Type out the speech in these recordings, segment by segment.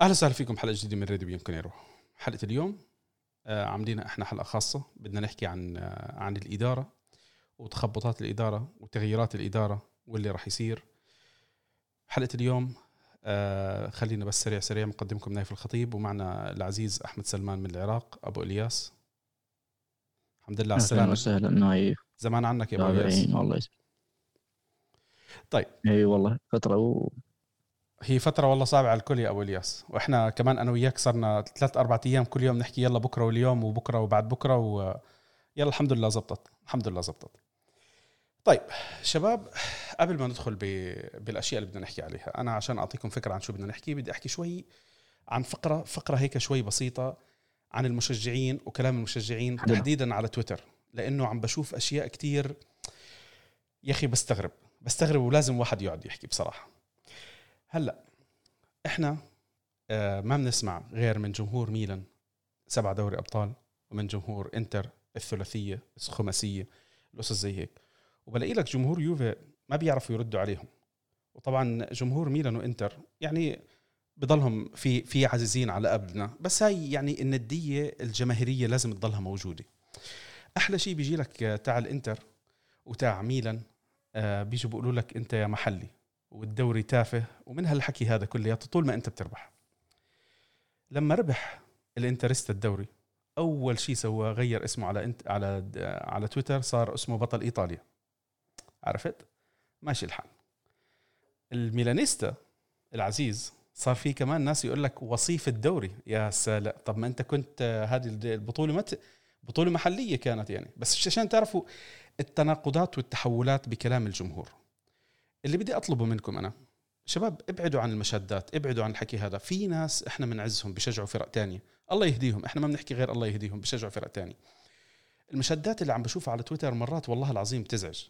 أهلا وسهلا فيكم حلقه جديدة من راديو يمكن يروح. حلقة اليوم آه، عاملين إحنا حلقة خاصة. بدنا نحكي عن آه، عن الإدارة وتخبطات الإدارة وتغييرات الإدارة واللي راح يصير. حلقة اليوم آه، خلينا بس سريع سريع مقدمكم نايف الخطيب ومعنا العزيز أحمد سلمان من العراق أبو إلياس. الحمد لله على السلامة. وسهلا نايف. زمان عنك يا أبو إلياس. والله. طيب. إي والله فترة و... هي فترة والله صعبة على الكل يا أبو الياس. وإحنا كمان أنا وياك صرنا ثلاث أربع أيام كل يوم نحكي يلا بكرة واليوم وبكرة وبعد بكرة و يلا الحمد لله زبطت. الحمد لله زبطت. طيب شباب قبل ما ندخل ب... بالأشياء اللي بدنا نحكي عليها أنا عشان أعطيكم فكرة عن شو بدنا نحكي بدي أحكي شوي عن فقرة فقرة هيك شوي بسيطة عن المشجعين وكلام المشجعين. تحديدا على تويتر لأنه عم بشوف أشياء كتير يا أخي بستغرب بستغرب ولازم واحد يقعد يحكي بصراحة. هلأ إحنا آه، ما بنسمع غير من جمهور ميلان سبع دوري أبطال ومن جمهور إنتر الثلاثية الخماسية القصص زي هيك. وبلاقي لك جمهور يوفي ما بيعرفوا يردوا عليهم. وطبعا جمهور ميلان وإنتر يعني بضلهم في في عزيزين على قلبنا بس هاي يعني الندية الجماهيرية لازم تضلها موجودة. أحلى شيء بيجي لك تاع الإنتر وتاع ميلان آه، بيجوا بيقولوا لك أنت يا محلي. والدوري تافه ومن هالحكي هذا كلياته طول ما أنت بتربح. لما ربح الإنتريستا الدوري أول شيء سوى غير اسمه على انت على على تويتر صار اسمه بطل إيطاليا. عرفت؟ ماشي الحال. الميلانيستا العزيز صار في كمان ناس يقول لك وصيف الدوري. يا سلام. طب ما أنت كنت هذه البطولة مت بطولة محلية كانت يعني. بس عشان تعرفوا التناقضات والتحولات بكلام الجمهور. اللي بدي أطلبه منكم أنا. شباب ابعدوا عن المشادات ابعدوا عن الحكي هذا. في ناس إحنا بنعزهم بشجعوا فرق تانية. الله يهديهم. إحنا ما بنحكي غير الله يهديهم بشجعوا فرق تانية. المشادات اللي عم بشوفها على تويتر مرات والله العظيم بتزعج.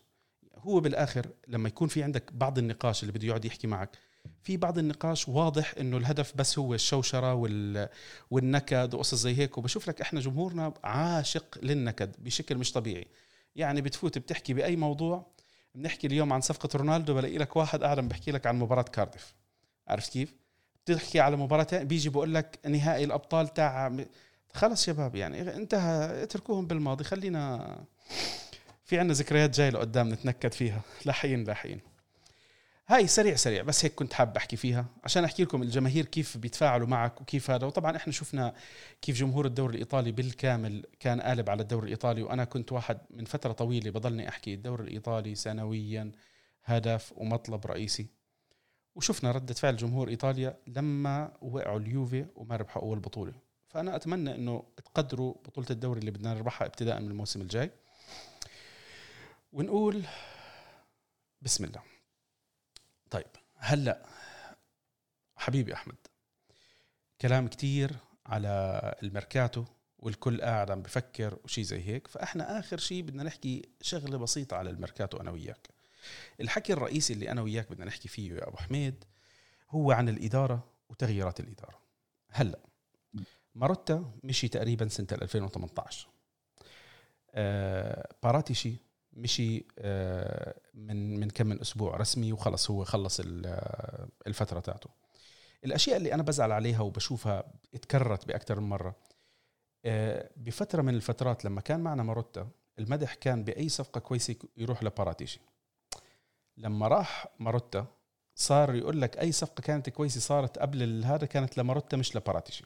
هو بالآخر لما يكون في عندك بعض النقاش اللي بده يقعد يحكي معك في بعض النقاش واضح إنه الهدف بس هو الشوشرة وال... والنكد وقصص زي هيك. وبشوف لك إحنا جمهورنا عاشق للنكد بشكل مش طبيعي. يعني بتفوت بتحكي بأي موضوع بنحكي اليوم عن صفقة رونالدو بلاقي لك واحد قاعد عم بحكي لك عن مباراة كارديف. عرفت كيف؟ بتحكي على مباراه بيجي بقول لك نهائي الأبطال تاع خلص شباب يعني انتهى اتركوهم بالماضي خلينا في عنا ذكريات جاية لقدام نتنكد فيها. لاحقين لاحقين هاي سريع سريع بس هيك كنت حاب أحكي فيها عشان أحكي لكم الجماهير كيف بيتفاعلوا معك وكيف هذا. وطبعا إحنا شفنا كيف جمهور الدوري الإيطالي بالكامل كان قالب على الدوري الإيطالي وأنا كنت واحد من فترة طويلة بضلني أحكي الدوري الإيطالي سنويا هدف ومطلب رئيسي. وشفنا ردة فعل جمهور إيطاليا لما وقعوا اليوفي وما ربحوا أول بطولة. فأنا أتمنى إنه تقدروا بطولة الدوري اللي بدنا نربحها ابتداء من الموسم الجاي. ونقول بسم الله. طيب هلأ حبيبي أحمد كلام كتير على الميركاتو والكل قاعد عم بفكر وشي زي هيك فإحنا آخر شيء بدنا نحكي شغلة بسيطة على الميركاتو أنا وياك. الحكي الرئيسي اللي أنا وياك بدنا نحكي فيه يا أبو حميد هو عن الإدارة وتغييرات الإدارة. هلأ ماروتا مشي تقريبا سنة 2018 آه باراتيشي مشي آه من من كم من أسبوع رسمي وخلص هو خلص آه، الفترة تاعته. الأشياء اللي أنا بزعل عليها وبشوفها اتكررت باكثر من مرة آه، بفترة من الفترات لما كان معنا ماروتا المدح كان بأي صفقة كويسة يروح لباراتيشي. لما راح ماروتا صار يقول لك أي صفقة كانت كويسة صارت قبل هذا كانت لماروتا مش لباراتيشي.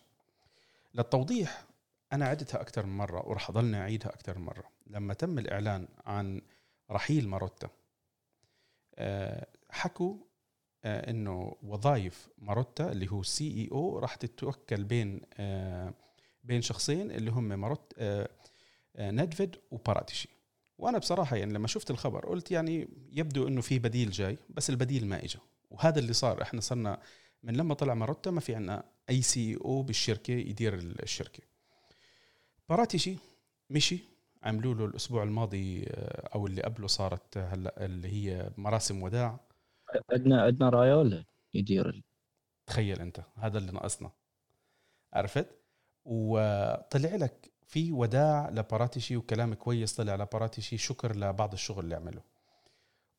للتوضيح أنا عدتها أكثر من مرة وراح أضلني أعيدها أكثر من مرة. لما تم الإعلان عن رحيل ماروتا آه، حكوا آه، إنه وظائف ماروتا اللي هو CEO راح تتوكل بين آه، بين شخصين اللي هم نيدفيد وباراتيشي وأنا بصراحة يعني لما شفت الخبر قلت يعني يبدو إنه في بديل جاي بس البديل ما اجى وهذا اللي صار إحنا صرنا من لما طلع ماروتا ما في عنا أي CEO بالشركة يدير الشركة. باراتيشي مشي. عملوا له الأسبوع الماضي آه، أو اللي قبله صارت هلأ اللي هي مراسم وداع. عندنا عندنا رايولا يدير تخيل أنت هذا اللي ناقصنا. عرفت؟ وطلع لك في وداع لباراتيشي وكلام كويس طلع لباراتيشي شكر لبعض الشغل اللي عمله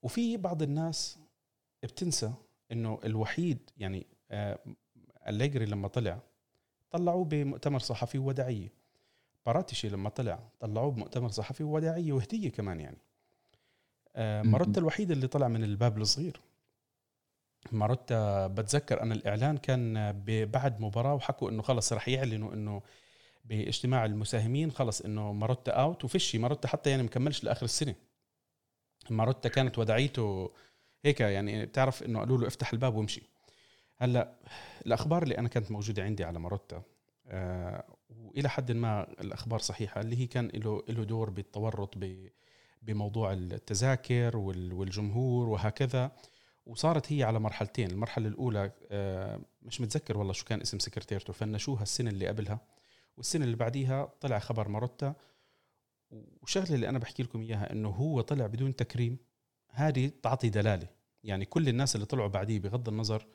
وفي بعض الناس بتنسى إنه الوحيد يعني آه، أليجري لما طلع طلعوه بمؤتمر صحفي وداعية. باراتيشي لما طلع طلعوه بمؤتمر صحفي وداعيه وهدية كمان يعني. آه،. ماروتا الوحيد اللي طلع من الباب الصغير. ماروتا بتذكر أنا الإعلان كان بعد مباراة وحكوا إنه خلص رح يعلنوا إنه باجتماع المساهمين خلص إنه ماروتا out ومشي ماروتا حتى يعني مكملش لآخر السنة. ماروتا كانت وداعيته هيك يعني بتعرف إنه قالوا له افتح الباب وامشي. هلأ الأخبار اللي أنا كانت موجودة عندي على ماروتا آه وإلى حد ما الأخبار صحيحة اللي هي كان له له دور بالتورط بموضوع التذاكر وال- والجمهور وهكذا وصارت هي على مرحلتين. المرحلة الأولى آه مش متذكر والله شو كان اسم سكرتيرته فنشوها السنة اللي قبلها والسنة اللي بعديها طلع خبر ماروتا والشغله اللي أنا بحكي لكم إياها إنه هو طلع بدون تكريم هذه تعطي دلالة. يعني كل الناس اللي طلعوا بعديه بغض النظر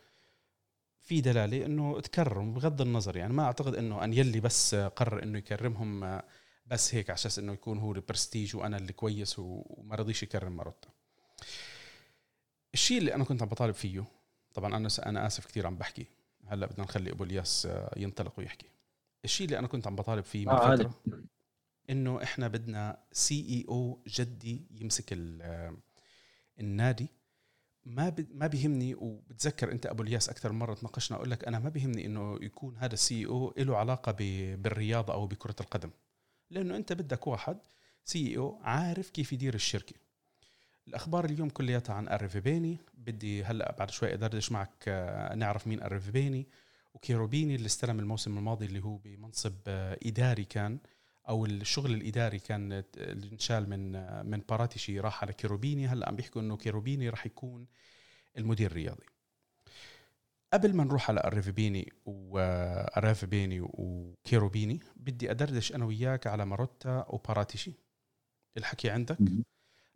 في دلالة إنه تكرم بغض النظر يعني ما أعتقد إنه أنييلي بس قرر إنه يكرمهم بس هيك على أساس إنه يكون هو البرستيج وأنا اللي كويس وما رضيش يكرم ماروتا الشيء اللي أنا كنت عم بطالب فيه طبعا أنا أنا آسف كثير عم بحكي هلأ بدنا نخلي أبو الياس ينطلق ويحكي الشيء اللي أنا كنت عم بطالب فيه من آه،. فترة إنه إحنا بدنا CEO جدي يمسك ال- النادي ما ما بيهمني وبتذكر أنت أبو الياس أكثر مرة تناقشنا أقول لك أنا ما بيهمني إنه يكون هذا ال CEO له علاقة بالرياضة أو بكرة القدم. لأنه أنت بدك واحد CEO عارف كيف يدير الشركة. الأخبار اليوم كلياتها عن أريفابيني بدي هلأ بعد شوي أدردش معك آه، نعرف مين أريفابيني وكيروبيني اللي استلم الموسم الماضي اللي هو بمنصب آه، إداري كان. أو الشغل الإداري كان انشال من من باراتيشي راح على كيروبيني. هلأ عم بيحكوا إنه كيروبيني راح يكون المدير الرياضي. قبل ما نروح على اريفيبيني واريفيبيني وكيروبيني بدي أدردش أنا وياك على ماروتا وباراتيشي. الحكي عندك.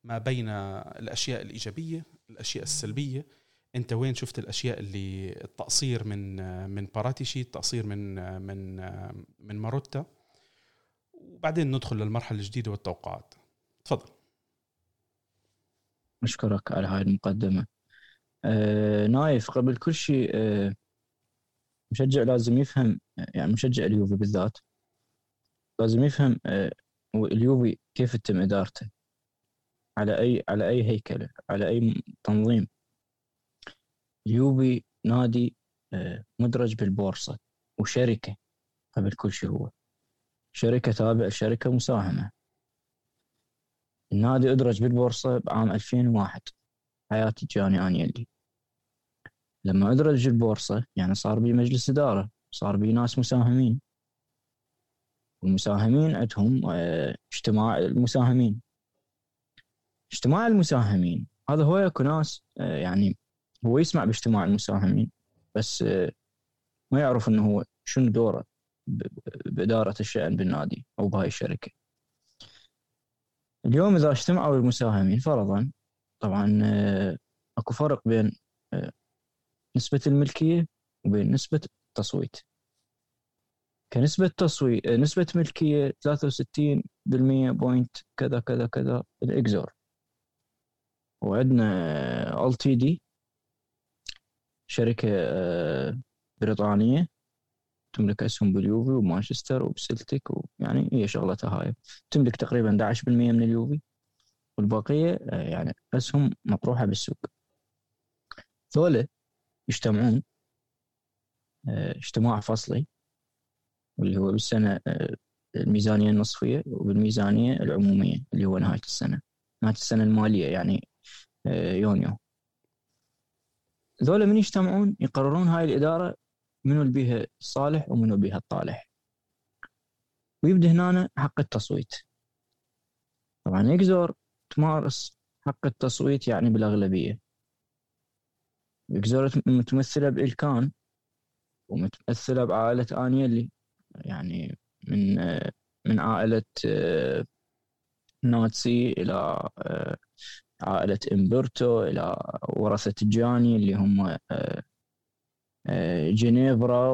ما بين الأشياء الإيجابية الأشياء السلبية. أنت وين شفت الأشياء اللي التقصير من من باراتيشي التقصير من من من ماروتا؟ وبعدين ندخل للمرحلة الجديدة والتوقعات. تفضل. أشكرك على هاي المقدمة. آه نايف قبل كل شيء آه مشجع لازم يفهم يعني مشجع اليوفي بالذات لازم يفهم آه اليوفي كيف تتم إدارته. على أي على أي هيكلة على أي تنظيم. اليوفي نادي آه مدرج بالبورصة وشركة قبل كل شيء هو. شركة تابع لشركة مساهمة. النادي أدرج بالبورصة بعام 2001 حياتي جاني أنيلي. لما أدرج البورصة يعني صار بي مجلس إدارة صار بي ناس مساهمين. والمساهمين عندهم آه، اجتماع المساهمين. اجتماع المساهمين هذا هو يكون ناس آه، يعني هو يسمع باجتماع المساهمين بس آه، ما يعرف إنه هو شنو دوره. بإدارة الشأن بالنادي أو بهاي الشركة. اليوم إذا اجتمعوا المساهمين فرضا طبعا آه، أكو فرق بين آه، نسبة الملكية وبين نسبة التصويت. كنسبة تصويت نسبة ملكية 63% point كذا كذا كذا الإكزور. وعندنا LTD شركة آه، بريطانية. تملك أسهم باليوفي ومانشستر وبسلتيك ويعني هي شغلتها هاي. تملك تقريبا 11% من اليوفي. والبقية آه، يعني أسهم مطروحة بالسوق. ذولا يجتمعون آه، اجتماع فصلي واللي هو بالسنة آه، الميزانية النصفية وبالميزانية العمومية اللي هو نهاية السنة. نهاية السنة المالية يعني يونيو. ذولا من يجتمعون يقررون هاي الإدارة منو اللي بيها الصالح ومنو بيها الطالح. ويبدأ هنا حق التصويت. طبعا يقدر تمارس حق التصويت يعني بالأغلبية. يقدر متمثلة بإلكان ومتمثلة بعائلة آنيلي يعني من من عائلة ناتسي إلى آه، عائلة إمبرتو إلى ورثة جاني اللي هم آه، جنيفرا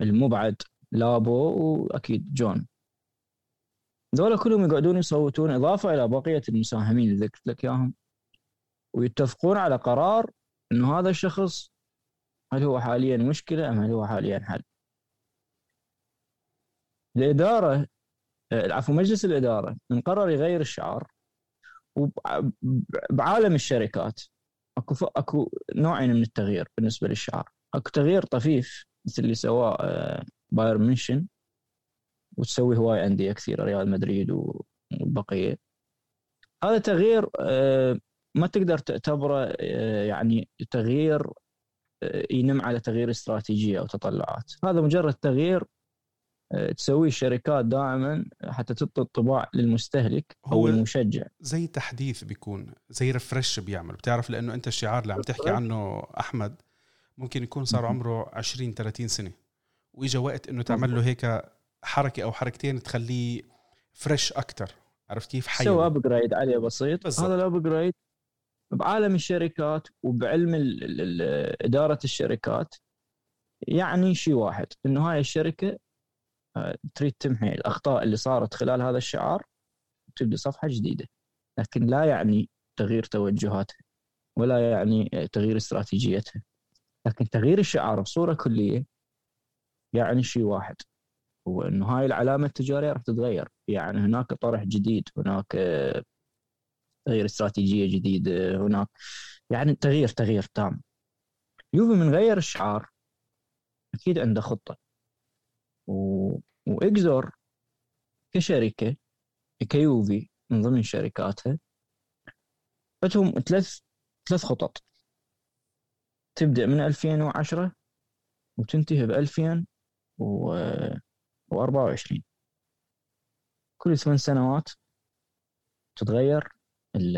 والمبعد لابو وأكيد جون. ذولا كلهم يقعدون يصوتون إضافة إلى بقية المساهمين اللي ذكرت لك إياهم. ويتفقون على قرار إنه هذا الشخص هل هو حاليا مشكلة أم هل هو حاليا حل؟ الإدارة آه، عفوا مجلس الإدارة من قرر يغير الشعار وبعالم الشركات. أكو. أكو نوعين من التغيير بالنسبة للشعار أكو تغيير طفيف مثل اللي سواه آه، بايرن ميونخ وتسوي هواي أندية كثيرة ريال مدريد والبقية هذا تغيير آه، ما تقدر تعتبره آه، يعني تغيير ينم على تغيير استراتيجية أو تطلعات هذا مجرد تغيير تسويه الشركات دائما حتى تعطي انطباع للمستهلك أو المشجع. زي تحديث بيكون زي refresh بيعمل. بتعرف لأنه أنت الشعار اللي عم تحكي عنه أحمد ممكن يكون صار عمره 20 30 سنة. وإجا وقت إنه تعمل له هيك حركة أو حركتين تخليه fresh أكثر عرفت كيف؟ حي سوى upgrade عليه بسيط. بالزبط. هذا ال upgrade بعالم الشركات وبعلم إدارة الشركات يعني شيء واحد. إنه هاي الشركة آه، تريد تمحي الأخطاء اللي صارت خلال هذا الشعار وتبدي صفحة جديدة. لكن لا يعني تغيير توجهاتها ولا يعني تغيير استراتيجيتها. لكن تغيير الشعار بصورة كلية يعني شيء واحد هو إنه هاي العلامة التجارية راح تتغير. يعني هناك طرح جديد هناك تغيير استراتيجية جديدة هناك يعني تغيير تغيير تام. يوفي من غير الشعار أكيد عنده خطة. و... وإكزور كشركة كيوفي من ضمن شركاتها عندهم ثلاث ثلاث خطط. تبدأ من 2010 وتنتهي ب 2024 كل ثمان سنوات تتغير ال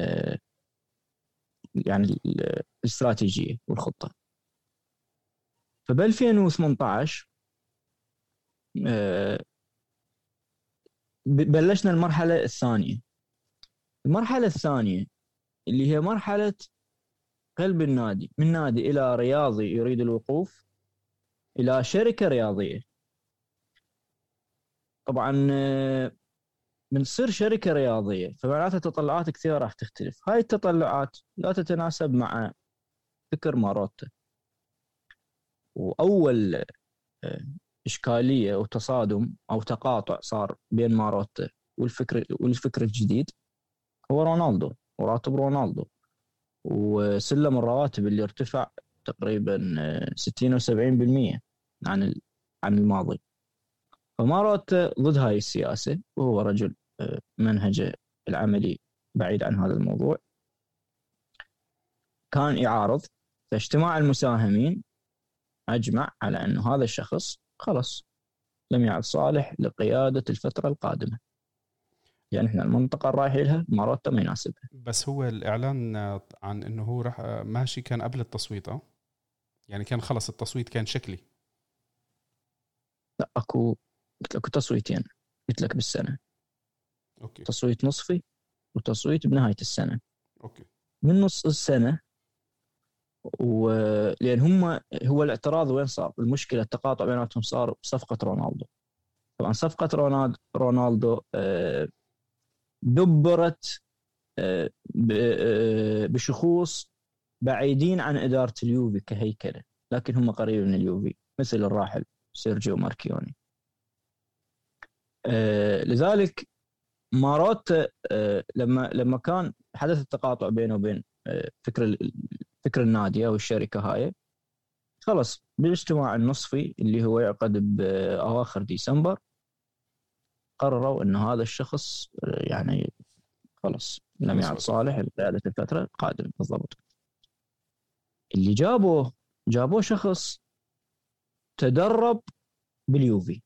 يعني الاستراتيجية والخطة. فب 2018 آه، بلشنا المرحلة الثانية. المرحلة الثانية اللي هي مرحلة قلب النادي من نادي إلى رياضي يريد الوقوف إلى شركة رياضية. طبعا بنصير آه، شركة رياضية فمعناتها تطلعات كثيرة راح تختلف. هاي التطلعات لا تتناسب مع فكر ماروتا. وأول آه، إشكالية أو تصادم أو تقاطع صار بين ماروتا والفكر والفكر الجديد هو رونالدو وراتب رونالدو. وسلم الرواتب اللي ارتفع تقريبا 60 و 70% عن عن الماضي. فمارات ضد هاي السياسة وهو رجل آه، منهجه العملي بعيد عن هذا الموضوع. كان يعارض فاجتماع المساهمين أجمع على أن هذا الشخص خلص لم يعد صالح لقيادة الفترة القادمة. يعني إحنا المنطقة الرايحة لها ماروتا ما يناسبها. بس هو الإعلان عن إنه هو راح ماشي كان قبل التصويت آه؟ يعني كان خلص التصويت كان شكلي. لا أكو قلت اكو تصويتين قلت لك بالسنة. okay. تصويت نصفي وتصويت بنهاية السنة. okay. من نص السنة ولان هم هو الاعتراض وين صار؟ المشكلة التقاطع بيناتهم صار بصفقة رونالدو. طبعا صفقة رونالدو رونالدو آه، دبرت آه، آه، بشخوص بعيدين عن إدارة اليوفي كهيكلة. لكن هم قريبين من اليوفي مثل الراحل سيرجيو ماركيوني. لذلك ماروت لما لما كان حدث التقاطع بينه وبين فكر فكر النادي أو الشركة هاي. خلص بالاجتماع النصفي اللي هو يعقد باواخر ديسمبر قرروا إن هذا الشخص يعني خلص لم يعد صالح لقياده الفترة القادمه بالضبط. اللي جابوه جابوه شخص تدرب باليوفي.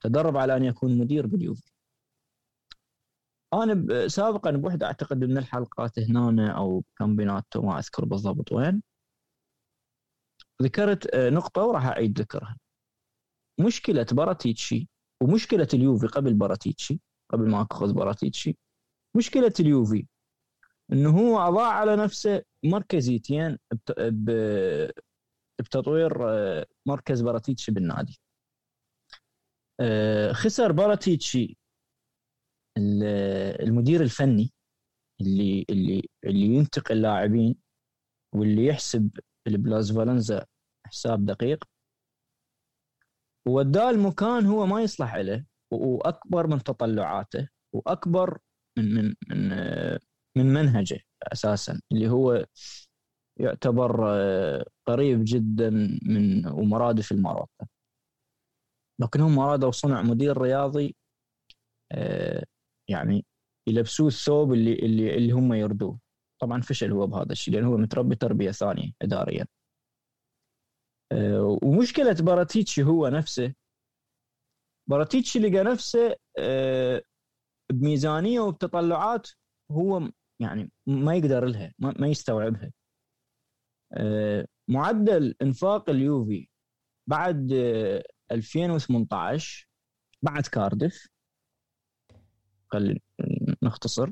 تدرب على أن يكون مدير باليوفي. أنا سابقا بوحدة أعتقد من الحلقات هنا أو كامبيوناتو ما أذكر بالضبط وين. ذكرت نقطة وراح أعيد ذكرها. مشكلة باراتيتشي ومشكلة اليوفي قبل باراتيتشي قبل ما أخذ باراتيتشي مشكلة اليوفي إنه هو أضاع على نفسه مركزيتين بتطوير آه، مركز باراتيتشي بالنادي. آه، خسر باراتيتشي المدير الفني اللي اللي اللي ينتقي اللاعبين واللي يحسب ال plusvalenza حساب دقيق. ووداه المكان هو ما يصلح له وأكبر من تطلعاته وأكبر من من من من منهجه أساسا اللي هو يعتبر قريب جدا من ومرادف لماروتا لكن هم أرادوا صنع مدير رياضي آه، يعني يلبسوه الثوب اللي اللي اللي هم يردوه. طبعا فشل هو بهذا الشيء لأنه هو متربي تربية ثانية اداريا. آه، ومشكلة باراتيتشي هو نفسه. باراتيتشي لقى نفسه بميزانية وبتطلعات هو يعني ما يقدر لها ما يستوعبها. آه، معدل إنفاق اليوفي بعد 2018 آه، بعد كاردف خلينا نختصر.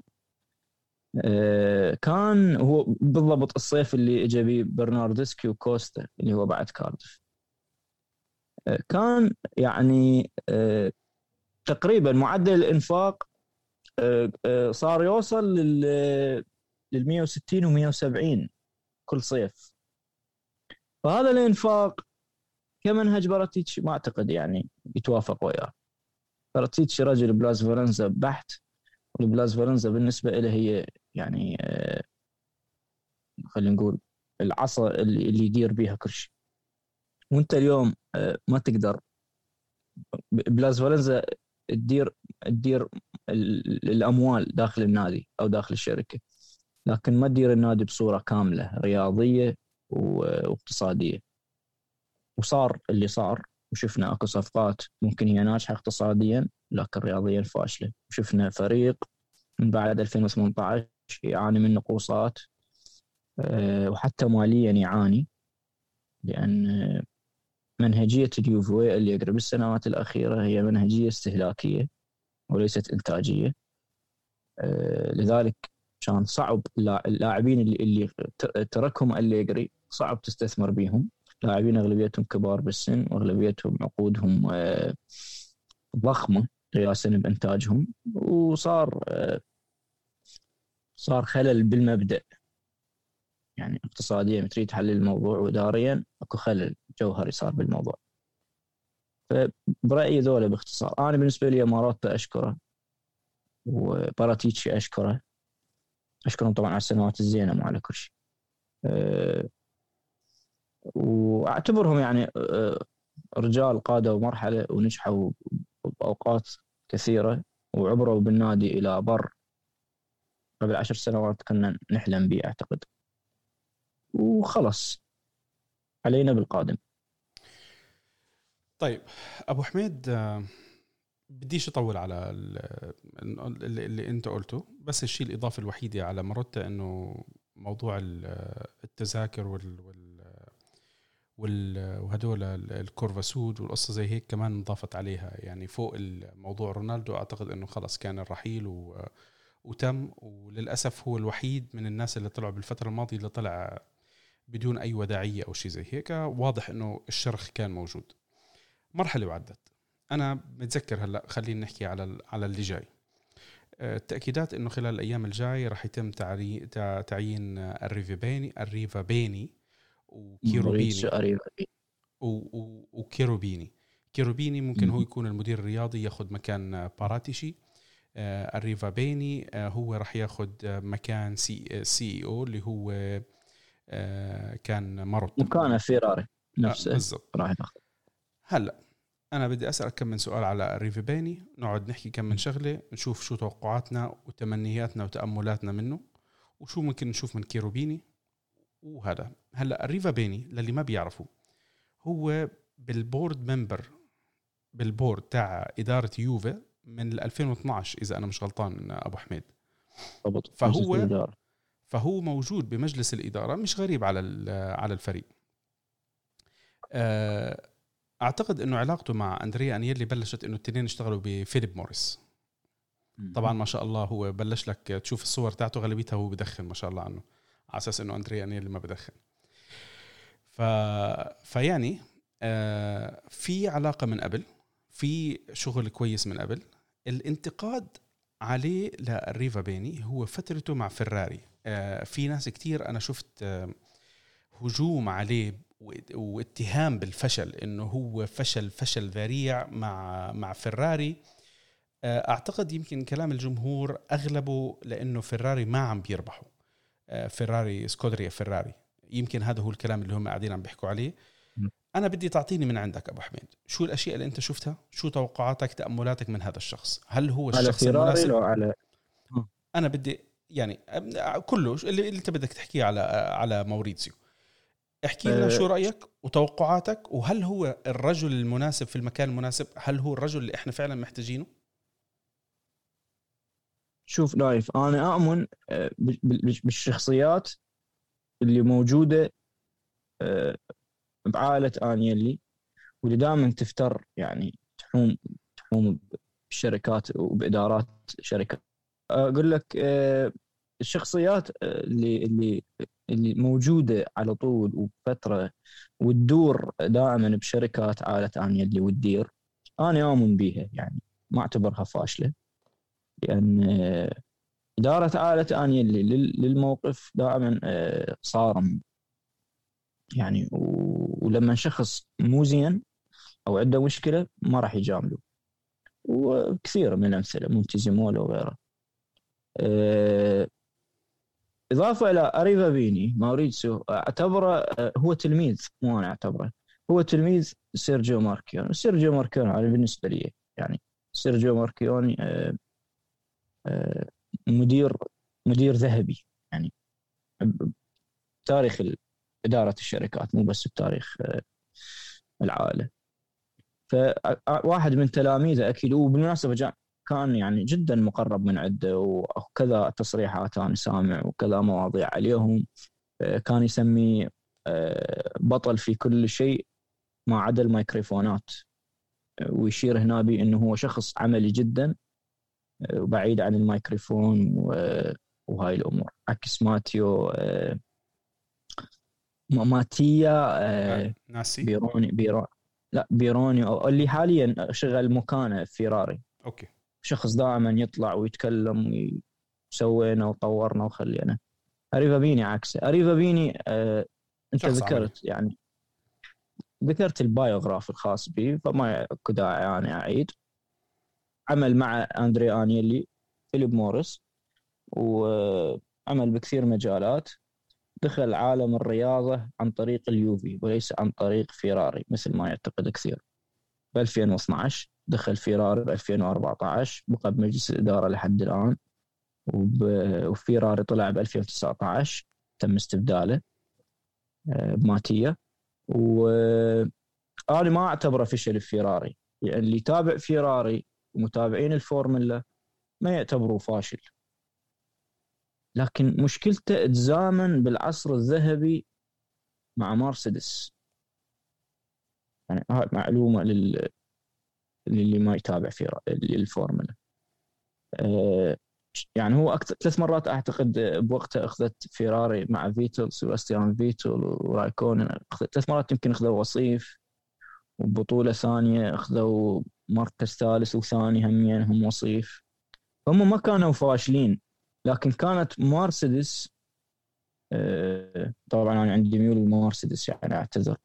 آه، كان هو بالضبط الصيف اللي اجى به برناردسكي وكوستا اللي هو بعد كاردف كان يعني تقريبا معدل الإنفاق صار يوصل لل 160 و 170 كل صيف. فهذا الإنفاق كمنهج باراتيتش ما أعتقد يعني يتوافق وياه. باراتيتش رجل plusvalenza بحت وال plusvalenza بالنسبة له هي يعني آه، خلينا نقول العصا اللي, يدير بيها كل شيء. وأنت اليوم آه، ما تقدر. بلاز فورنزا تدير تدير الأموال داخل النادي أو داخل الشركة لكن ما تدير النادي بصورة كاملة رياضية واقتصادية. وصار اللي صار. وشفنا اكو صفقات ممكن هي ناجحة اقتصاديا لكن رياضيا فاشلة. وشفنا فريق من بعد 2018 يعاني من نقوصات آه، وحتى ماليا يعاني لأن منهجية اليوفي اللي يقرب السنوات الأخيرة هي منهجية استهلاكية وليست إنتاجية. آه، لذلك كان صعب اللاعبين اللي, تركهم أليجري صعب تستثمر بهم لاعبين أغلبيتهم كبار بالسن وأغلبيتهم عقودهم آه، ضخمة قياسا بإنتاجهم. وصار آه، صار خلل بالمبدأ. يعني اقتصاديا تريد تحلل الموضوع واداريا أكو خلل جوهري صار بالموضوع. فبرأيي ذولا باختصار. أنا بالنسبة لي ماراتا أشكره وباراتيتشي أشكره. أشكرهم طبعا على السنوات الزينة مو على كل شيء. أه وأعتبرهم يعني رجال قادوا مرحلة ونجحوا بأوقات كثيرة وعبروا بالنادي إلى بر. قبل عشر سنوات كنا نحلم به أعتقد. وخلص علينا بالقادم. طيب أبو حميد بديش أطول على اللي, اللي أنت قلته بس الشيء الاضافه الوحيده على مروتا إنه موضوع التذاكر وال وهدول الكورفا سود والقصة زي هيك كمان انضافت عليها. يعني فوق الموضوع رونالدو أعتقد إنه خلص كان الرحيل و وتم وللأسف هو الوحيد من الناس اللي طلعوا بالفترة الماضية اللي طلع بدون أي وداعية أو شيء زي هيك. واضح إنه الشرخ كان موجود. مرحلة وعدت أنا متذكر هلأ خلينا نحكي على على اللي جاي. آه، التأكيدات إنه خلال الأيام الجاي راح يتم تعيين الريفا بيني الريفا بيني وكيروبيني. وكيروبيني. كيروبيني ممكن هو يكون المدير الرياضي ياخذ مكان باراتيشي. آه، الريفا بيني آه، هو راح ياخذ مكان سي سي أو اللي هو كان مرض مكانه فيراري. نفسه بالضبط. راح ياخذ هلا أنا بدي أسألك كم من سؤال على ريفي بيني. نقعد نحكي كم من شغلة نشوف شو توقعاتنا وتمنياتنا وتأملاتنا منه وشو ممكن نشوف من كيروبيني. وهذا هلا أريفابيني للي ما بيعرفوا هو بال board member بال board تاع إدارة يوفي من 2012 إذا أنا مش غلطان أبو حميد. فهو فهو موجود بمجلس الإدارة مش غريب على على الفريق. آه أعتقد إنه علاقته مع أندريا أنييلي بلشت إنه الاثنين اشتغلوا بفيليب موريس. طبعا ما شاء الله هو بلش لك تشوف الصور تاعته غالبيتها هو بدخن ما شاء الله عنه. على أساس إنه أندريا انيلي ما بدخن. ف... فيعني آه في علاقة من قبل في شغل كويس من قبل. الانتقاد عليه للريفا بيني هو فترته مع فراري آه في ناس كتير أنا شفت آه هجوم عليه واتهام بالفشل إنه هو فشل فشل ذريع مع مع فيراري. آه، أعتقد يمكن كلام الجمهور أغلبه لأنه فيراري ما عم بيربحوا فيراري سكودريا فيراري. يمكن هذا هو الكلام اللي هم قاعدين عم بيحكوا عليه. أنا بدي تعطيني من عندك أبو حميد. شو الأشياء اللي أنت شفتها؟ شو توقعاتك تأملاتك من هذا الشخص؟ هل هو الشخص على المناسب؟ على أنا بدي يعني كله اللي, اللي أنت بدك تحكيه على على موريتسيو. احكي لنا شو رأيك وتوقعاتك وهل هو الرجل المناسب في المكان المناسب؟ هل هو الرجل اللي إحنا فعلا محتاجينه؟ شوف نايف أنا أؤمن آه، بالشخصيات اللي موجودة آه، بعائلة آنيلي واللي دائما تفتر يعني تحوم تحوم بالشركات وبإدارات شركات أقول لك آه، الشخصيات اللي اللي اللي موجودة على طول وفترة وتدور دائما بشركات عائلة آنيلي وتدير أنا أؤمن بيها يعني ما أعتبرها فاشلة. لأن إدارة عائلة أنييلي للموقف دائما آه، صارم. يعني ولما شخص مو زين أو عنده مشكلة ما راح يجامله. وكثير من الأمثلة مونتيزيمولو وغيره آه، إضافة إلى أريفابيني ماوريتسيو أعتبره آه، هو تلميذ مو أنا أعتبره. هو تلميذ سيرجيو ماركيوني. سيرجيو ماركيوني بالنسبة لي يعني سيرجيو ماركيوني مدير مدير ذهبي يعني تاريخ إدارة الشركات مو بس بتاريخ آه، العائلة. فواحد من تلاميذه أكيد وبالمناسبة كان يعني جدا مقرب من عنده وكذا تصريحات أنا سامع وكذا مواضيع عليهم آه، كان يسمي آه، بطل في كل شيء ما عدا الميكروفونات ويشير هنا بأنه هو شخص عملي جدا وبعيد عن الميكروفون وهاي الأمور. عكس ماتيو آه، ماتيا آه، ناسي. بيروني بيروني لا بيروني اللي حاليا شغل مكانه فيراري. أوكي. شخص دائما يطلع ويتكلم وسوينا وطورنا وخلينا. أريفابيني عكسه. أريفابيني آه أنت ذكرت. يعني ذكرت ال biograph الخاص به فما داعي يعني أعيد. عمل مع أندريا أنييلي فيليب موريس وعمل بكثير مجالات. دخل عالم الرياضة عن طريق اليوفي وليس عن طريق فيراري مثل ما يعتقد كثير. ب 2012 دخل فيراري ب 2014 بقى بمجلس الإدارة لحد الآن. وفيراري طلع ب 2019 تم استبداله آه، بماتيا وأنا ما أعتبره فشل فيراري. يعني اللي يتابع فيراري ومتابعين الفورمولا ما يعتبروه فاشل. لكن مشكلته تزامن بالعصر الذهبي مع مرسيدس. يعني هاي معلومة لل للي ما يتابع في الفورمولا أه يعني هو أكثر ثلاث مرات أعتقد بوقتها أخذت فيراري مع فيتل سيباستيان فيتل ورايكونن. ثلاث مرات يمكن أخذوا وصيف وبطولة ثانية أخذوا مركز ثالث وثاني همين هم وصيف. هم ما كانوا فاشلين لكن كانت مرسيدس آه، طبعا أنا عندي ميول لمرسيدس يعني أعتذر.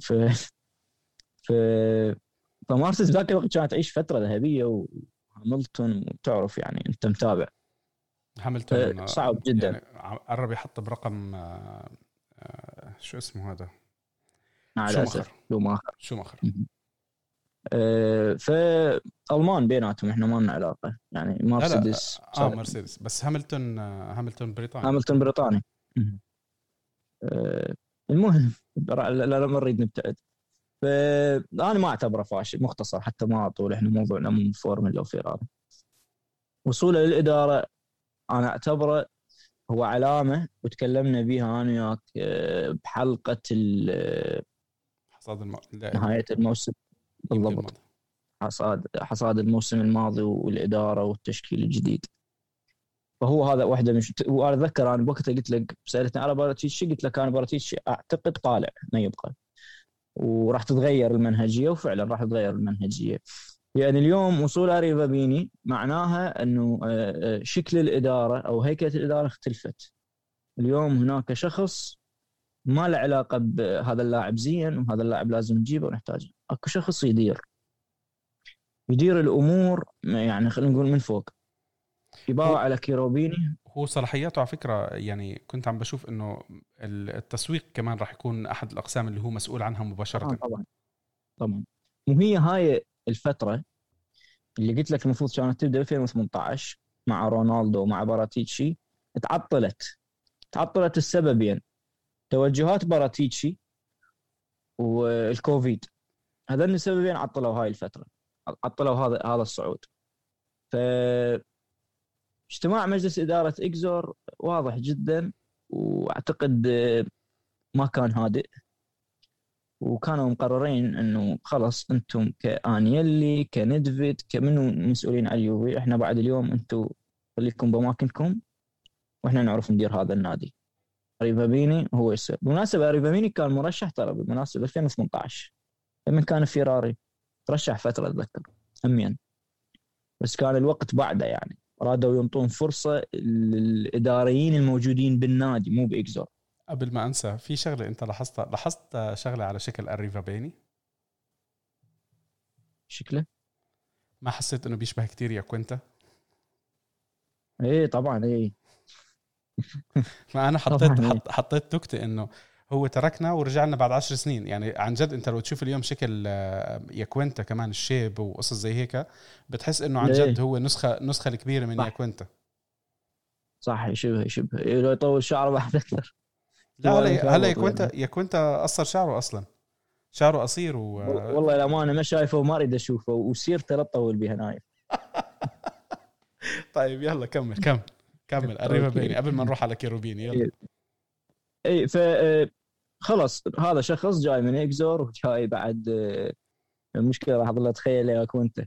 ف ف فمرسيدس ذاك الوقت كانت تعيش فترة ذهبية وهاملتون وتعرف يعني أنت متابع. هاملتون صعب جدا. يعني قرب يحط برقم آه، آه، شو اسمه هذا؟ على اسف شوماخر. شوماخر. آه، فألمان بيناتهم إحنا ما لنا علاقة. يعني مرسيدس آه مرسيدس. بس هاملتون آه، هاملتون بريطاني. هاملتون بريطاني. آه المهم لا لا ما نريد نبتعد. فأنا ما أعتبره فاشل مختصر حتى ما أطول. إحنا موضوعنا مو فورمولا وفيراري وصوله للإدارة أنا أعتبره هو علامة وتكلمنا بها أنا وياك آه، بحلقة حصاد الم... نهاية الموسم. بالضبط. حصاد حصاد الموسم الماضي والإدارة والتشكيل الجديد. فهو هذا واحدة من وأنا أتذكر أنا بوقتها قلت لك سألتني على باراتيتشي قلت لك؟ أنا باراتيتشي أعتقد طالع ما يبقى. وراح تتغير المنهجية وفعلا راح تتغير المنهجية. يعني اليوم وصول أريفابيني معناها إنه آه، آه، شكل الإدارة أو هيكلة الإدارة اختلفت. اليوم هناك شخص ما له علاقة بهذا اللاعب زين وهذا اللاعب لازم نجيبه ونحتاجه. أكو شخص يدير. يدير الأمور يعني خلينا نقول من فوق. يباوع على كيروبيني. هو صلاحياته على فكرة يعني كنت عم بشوف إنه التسويق كمان راح يكون أحد الأقسام اللي هو مسؤول عنها مباشرة. آه طبعا. طبعا. وهي هاي الفترة اللي قلت لك المفروض كانت تبدأ 2018 مع رونالدو ومع باراتيتشي تعطلت. تعطلت السببين توجهات باراتيتشي والكوفيد هذين السببين عطلوا هاي الفترة عطلوا هذا هذا الصعود. ف اجتماع مجلس إدارة إكزور واضح جدا وأعتقد ما كان هادئ. وكانوا مقررين إنه خلص أنتم كآنيلي كندفيد كمنو مسؤولين على اليوفي إحنا بعد اليوم أنتم خليكم بأماكنكم وإحنا نعرف ندير هذا النادي. أريفابيني هو يصير بالمناسبة أريفابيني كان مرشح ترى بالمناسبة 2018 لما كان فيراري ترشح فترة أتذكر همين بس كان الوقت بعده يعني. رادوا ينطون فرصة للإداريين الموجودين بالنادي مو بإكزور. قبل ما أنسى في شغلة أنت لاحظتها لاحظت شغلة على شكل أريفابيني شكله؟ ما حسيت إنه بيشبه كتير ياكوينتا؟ إيه طبعا إيه. ما أنا حطيت حط حطيت نكته إنه هو تركنا ورجع لنا بعد عشر سنين. يعني عن جد أنت لو تشوف اليوم شكل آه، ياكوينتا كمان الشيب وقصص زي هيك بتحس إنه عن جد هو نسخة نسخة الكبيرة من ياكوينتا. صح شبه شبه لو يطول شعره بعد أكثر. لا هلا هلا ياكوينتا ياكوينتا قصر شعره أصلا. شعره قصير و والله الأمانة ما شايفه وما أريد أشوفه وسيرته لا تطول بها نايف طيب يلا كمل كمل. كمل قريبة بيني قبل ما نروح على كيروبيني يلا. اي ف آه، خلاص هذا شخص جاي من إكزور وجاي بعد آه، المشكلة راح اظل اتخيل ياك وأنت.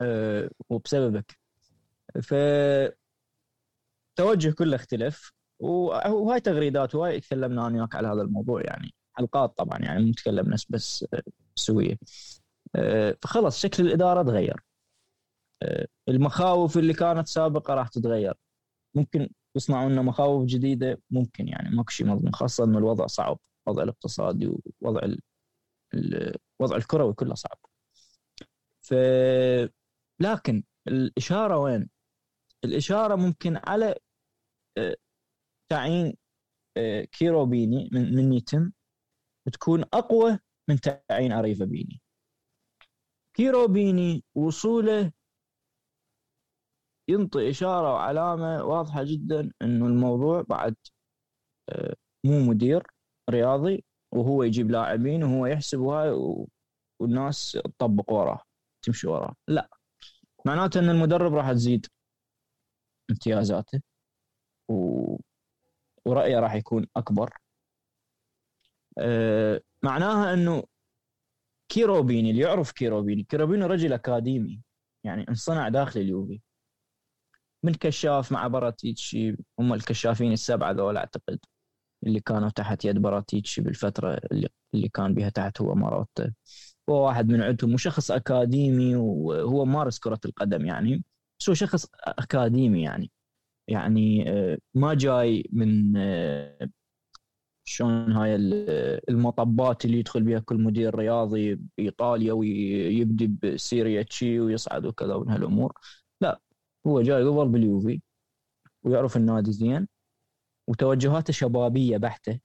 آه، وبسببك. ف توجه كله اختلف وهاي تغريدات وهاي تكلمنا أنا وياك على هذا الموضوع يعني حلقات طبعا يعني مو نتكلم ناس بس سوية. فخلص شكل الإدارة تغير. المخاوف اللي كانت سابقة راح تتغير. ممكن يصنعوا لنا مخاوف جديدة؟ ممكن يعني ماكو شيء مضمون خاصة إنه الوضع صعب الوضع الاقتصادي ووضع الوضع الكروي كله صعب. ف لكن الإشارة وين؟ الإشارة ممكن على آه، تعيين آه، كيرو بيني من من يتم تكون أقوى من تعيين أريفا بيني. كيرو بيني وصوله ينطي إشارة وعلامة واضحة جدا إنه الموضوع بعد آه، مو مدير رياضي وهو يجيب لاعبين وهو يحسب وهاي والناس تطبق وراه تمشي وراه. لا. معناته إن المدرب راح تزيد امتيازاته و... ورأيه راح يكون أكبر. أه معناها إنه كيروبيني اللي يعرف كيروبيني كيروبيني رجل أكاديمي يعني انصنع داخل اليوفي. من كشاف مع براتيتشي هم الكشافين السبعة ذول أعتقد اللي كانوا تحت يد براتيتشي بالفترة اللي, اللي كان بها تحت هو ماروتا هو واحد من عندهم وشخص أكاديمي وهو مارس كرة القدم يعني بس هو شخص أكاديمي يعني. يعني آه، ما جاي من آه، شلون هاي المطبات اللي يدخل بها كل مدير رياضي بايطاليا ويبدي بسيريا تشي ويصعد وكذا من هالامور لا هو جاي قبل باليوفي ويعرف النادي زين وتوجهاته شبابية بحتة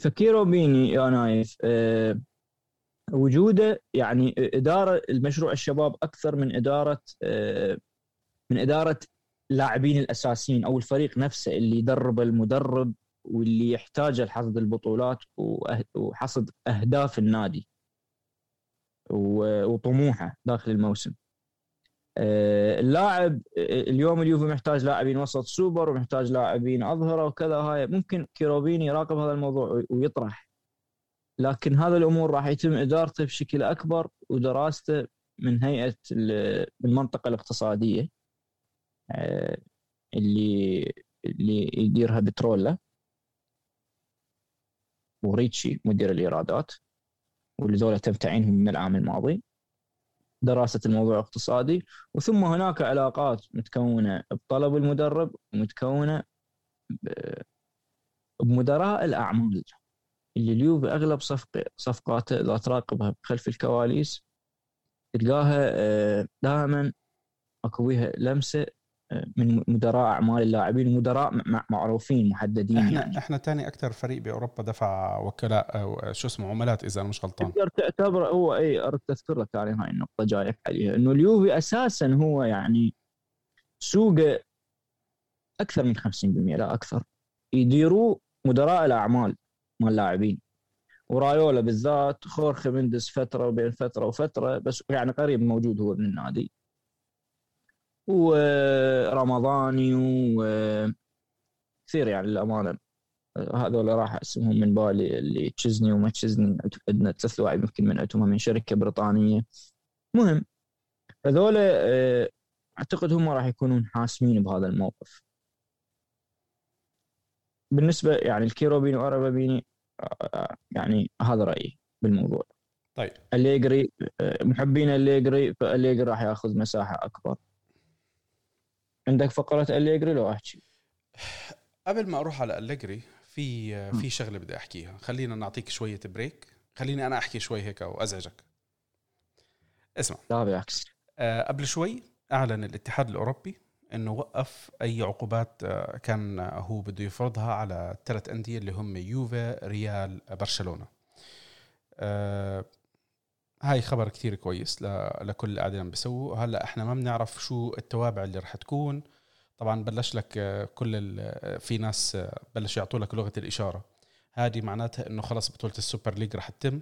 فكيرو بيني يا نايف أه وجوده يعني إدارة المشروع الشباب أكثر من إدارة أه من إدارة لاعبين الأساسيين أو الفريق نفسه اللي يدرب المدرب واللي يحتاجه لحصد البطولات وحصد أهداف النادي وطموحه داخل الموسم. آه، اللاعب آه، اليوم اليوفي محتاج لاعبين وسط سوبر ومحتاج لاعبين أظهرة وكذا هاي ممكن كيروبيني يراقب هذا الموضوع ويطرح. لكن هذا الأمور راح يتم إدارته بشكل أكبر ودراسته من هيئة المنطقة الاقتصادية آه، اللي اللي يديرها بترولا وريتشي مدير الإيرادات واللي تم تعيينهم من العام الماضي. دراسة الموضوع الاقتصادي وثم هناك علاقات متكونة بطلب المدرب ومتكونة بمدراء الأعمال اللي اليوفي أغلب صفق صفقاته إذا تراقبها خلف الكواليس تلقاها آه، دائما اكو بيها لمسة من مدراء أعمال اللاعبين مدراء معروفين محددين إحنا يعني. إحنا ثاني أكثر فريق بأوروبا دفع وكلاء شو اسمه عملات إذا أنا مش غلطان. تقدر تعتبر هو إي اردت اذكر لك يعني هاي النقطة جايك عليها إنه اليوفي أساسا هو يعني سوقه أكثر من 50% لا أكثر. يديروا مدراء الأعمال مال اللاعبين ورايولا بالذات خورخي مندس فترة وبين فترة وفترة بس يعني قريب موجود هو من النادي. ورمضاني وكثير يعني للأمانة. هذول راح اسمهم من بالي اللي تشزني وما تشزني عندنا ثلاث لاعب يمكن من عندهم من شركة بريطانية. مهم. هذول آه، أعتقد هم راح يكونون حاسمين بهذا الموقف. بالنسبة يعني الكيروبيني وأريفابيني يعني هذا رأيي بالموضوع. طيب. الليجري محبين اليجري فاليجري راح ياخذ مساحة أكبر. عندك فقره اليجري لو أحكي. قبل ما أروح على اليجري في في شغلة بدي أحكيها. خلينا نعطيك شوية break خليني أنا أحكي شوي هيك وأزعجك. اسمع. لا بالعكس. أه قبل شوي أعلن الاتحاد الأوروبي إنه وقف أي عقوبات آه، كان هو بده يفرضها على الثلاث أندية اللي هم يوفا ريال برشلونة. آه هاي خبر كثير كويس لكل اللي عم بيسووا هلأ إحنا ما بنعرف شو التوابع اللي رح تكون. طبعا بلش لك آه، كل آه، في ناس بلش يعطوا لك لغة الإشارة. هذه معناتها إنه خلص بطولة السوبر ليج رح تتم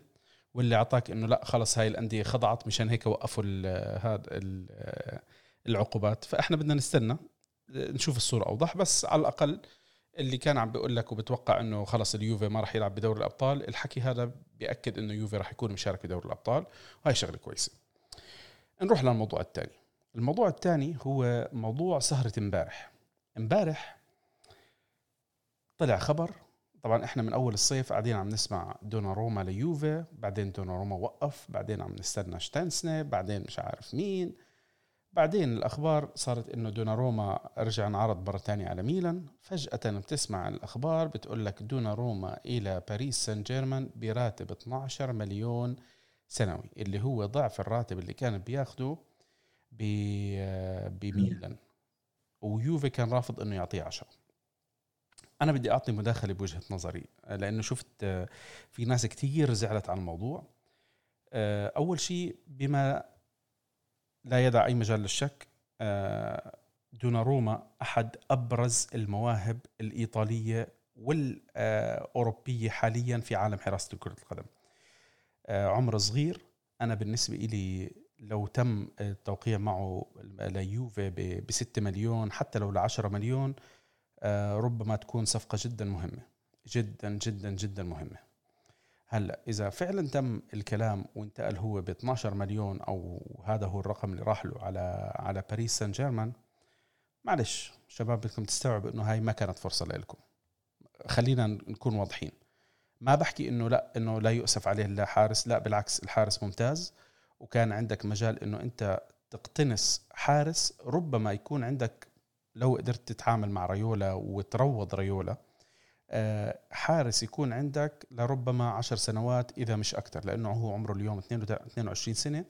واللي أعطاك إنه لأ خلص هاي الأندية خضعت مشان هيك وقفوا هذا العقوبات. فإحنا بدنا نستنى نشوف الصورة أوضح. بس على الأقل اللي كان عم بيقول لك وبتوقع إنه خلص اليوفي ما راح يلعب بدوري الأبطال الحكي هذا بيأكد إنه يوفي راح يكون مشارك بدوري الأبطال. وهي شغلة كويسة. نروح للموضوع الثاني. الموضوع الثاني هو موضوع سهرة امبارح. امبارح طلع خبر. طبعا إحنا من أول الصيف قاعدين عم نسمع روما ليوفي بعدين روما وقف بعدين عم نستنى شتانسني بعدين مش عارف مين. بعدين الأخبار صارت إنه دوناروما رجع انعرض مرة ثانية على ميلان. فجأة بتسمع الأخبار بتقول لك دوناروما إلى باريس سان جيرمان براتب 12 مليون سنوي اللي هو ضعف الراتب اللي كان بياخده بميلان. ويوفي كان رافض إنه يعطيه 10 أنا بدي أعطي مداخلة بوجهة نظري لأنه شفت في ناس كثير زعلت على الموضوع. أول شيء بما لا يدع أي مجال للشك. آه، دوناروما أحد أبرز المواهب الإيطالية والأوروبية حاليا في عالم حراسة كرة القدم. آه، عمر صغير. أنا بالنسبة إلي لو تم التوقيع معه ليوفي ب 6 مليون حتى لو ل 10 مليون آه، ربما تكون صفقة جدا مهمة. جدا جدا جدا مهمة. هلأ إذا فعلا تم الكلام وانتقل هو ب 12 مليون أو هذا هو الرقم اللي راح له على على باريس سان جيرمان معلش شباب بدكم تستوعبوا إنه هاي ما كانت فرصة لكم خلينا نكون واضحين. ما بحكي إنه لأ إنه لا يؤسف عليه لا حارس لأ بالعكس الحارس ممتاز وكان عندك مجال إنه أنت تقتنص حارس ربما يكون عندك لو قدرت تتعامل مع ريولا وتروض ريولا حارس يكون عندك لربما عشر سنوات إذا مش أكثر لأنه هو عمره اليوم 22 سنة.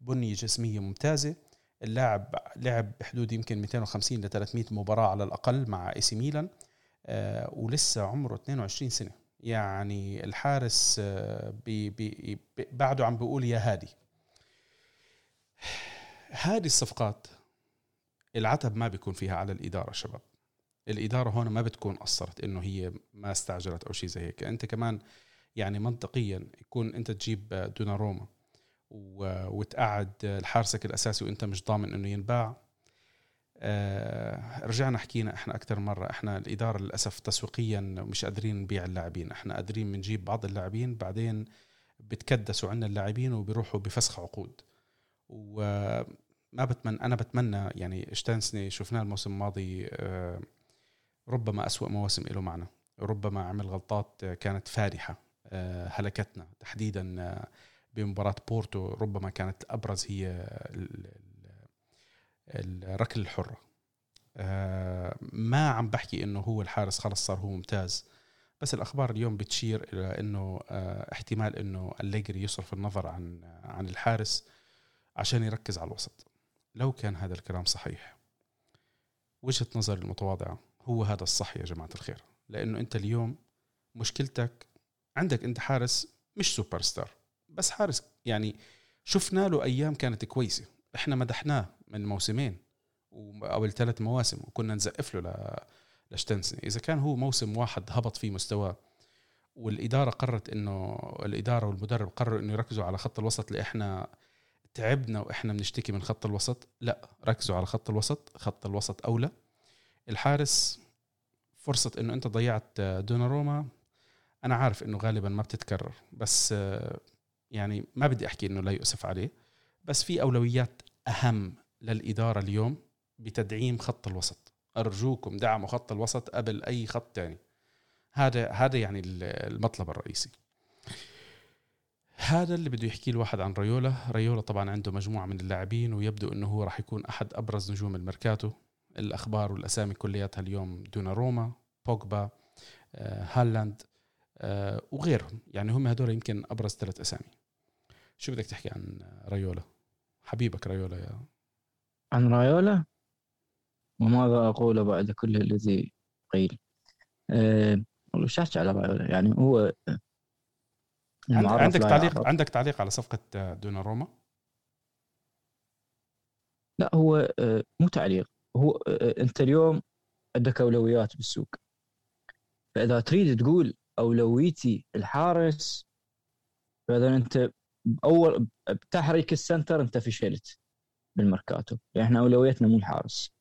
بنية جسمية ممتازة. اللاعب لعب بحدود يمكن 250 ل 300 مباراة على الأقل مع إي سي ميلان آه، ولسه عمره 22 سنة. يعني الحارس آه، بي بي بعده عم بيقول يا هادي. هذه الصفقات العتب ما بيكون فيها على الإدارة شباب. الإدارة هون ما بتكون قصرت إنه هي ما استعجلت أو شيء زي هيك. أنت كمان يعني منطقيا يكون أنت تجيب دوناروما وتقعد حارسك الأساسي وأنت مش ضامن إنه ينباع. آه رجعنا حكينا إحنا أكثر مرة إحنا الإدارة للأسف تسويقيا مش قادرين نبيع اللاعبين. إحنا قادرين بنجيب بعض اللاعبين بعدين بتكدسوا عنا اللاعبين وبيروحوا بفسخ عقود. وما بتمنى أنا بتمنى يعني شتانسني شفناه الموسم الماضي آه ربما أسوأ مواسم له معنا. ربما عمل غلطات كانت فادحة آه، هلكتنا تحديدا آه، بمباراة بورتو. ربما كانت أبرز هي الركل الحرة. آه، ما عم بحكي إنه هو الحارس خلص صار هو ممتاز بس الأخبار اليوم بتشير إلى إنه احتمال إنه اليجري يصرف النظر عن عن الحارس عشان يركز على الوسط. لو كان هذا الكلام صحيح وجهة نظري المتواضعة هو هذا الصح يا جماعة الخير. لأنه أنت اليوم مشكلتك عندك أنت حارس مش سوبر ستار بس حارس يعني شفنا له أيام كانت كويسة. إحنا مدحناه من موسمين أو ثلاث مواسم وكنا نزقف له لشتنسن إذا كان هو موسم واحد هبط فيه مستواه والإدارة قررت إنه الإدارة والمدرب قرروا إنه يركزوا على خط الوسط اللي إحنا تعبنا وإحنا بنشتكي من خط الوسط لا ركزوا على خط الوسط. خط الوسط أولى. الحارس فرصة إنه أنت ضيعت دوناروما. أنا عارف إنه غالبا ما بتتكرر بس يعني ما بدي أحكي إنه لا يؤسف عليه. بس في أولويات أهم للإدارة اليوم بتدعيم خط الوسط. أرجوكم دعموا خط الوسط قبل أي خط تاني. هذا هذا يعني المطلب الرئيسي. هذا اللي بده يحكي الواحد عن ريولا. ريولا طبعا عنده مجموعة من اللاعبين ويبدو إنه هو راح يكون أحد أبرز نجوم الميركاتو. الأخبار والأسامي كلياتها اليوم دون روما بوجبا آه، هالاند آه، وغيرهم. يعني هم هدول يمكن أبرز ثلاث أسامي. شو بدك تحكي عن ريولا حبيبك ريولا يا عن ريولا وماذا أقول بعد كل الذي قيل؟ أه والله احكي على ريولا يعني هو عندك تعليق يعرف. عندك تعليق على صفقة آه، روما لا هو آه، مو تعليق. هو آه، انت اليوم عندك أولويات بالسوق. فإذا تريد تقول أولويتي الحارس فإذا أنت أول بتحريك ال center أنت فشلت بالمركاتو يعني إحنا اولويتنا مو الحارس.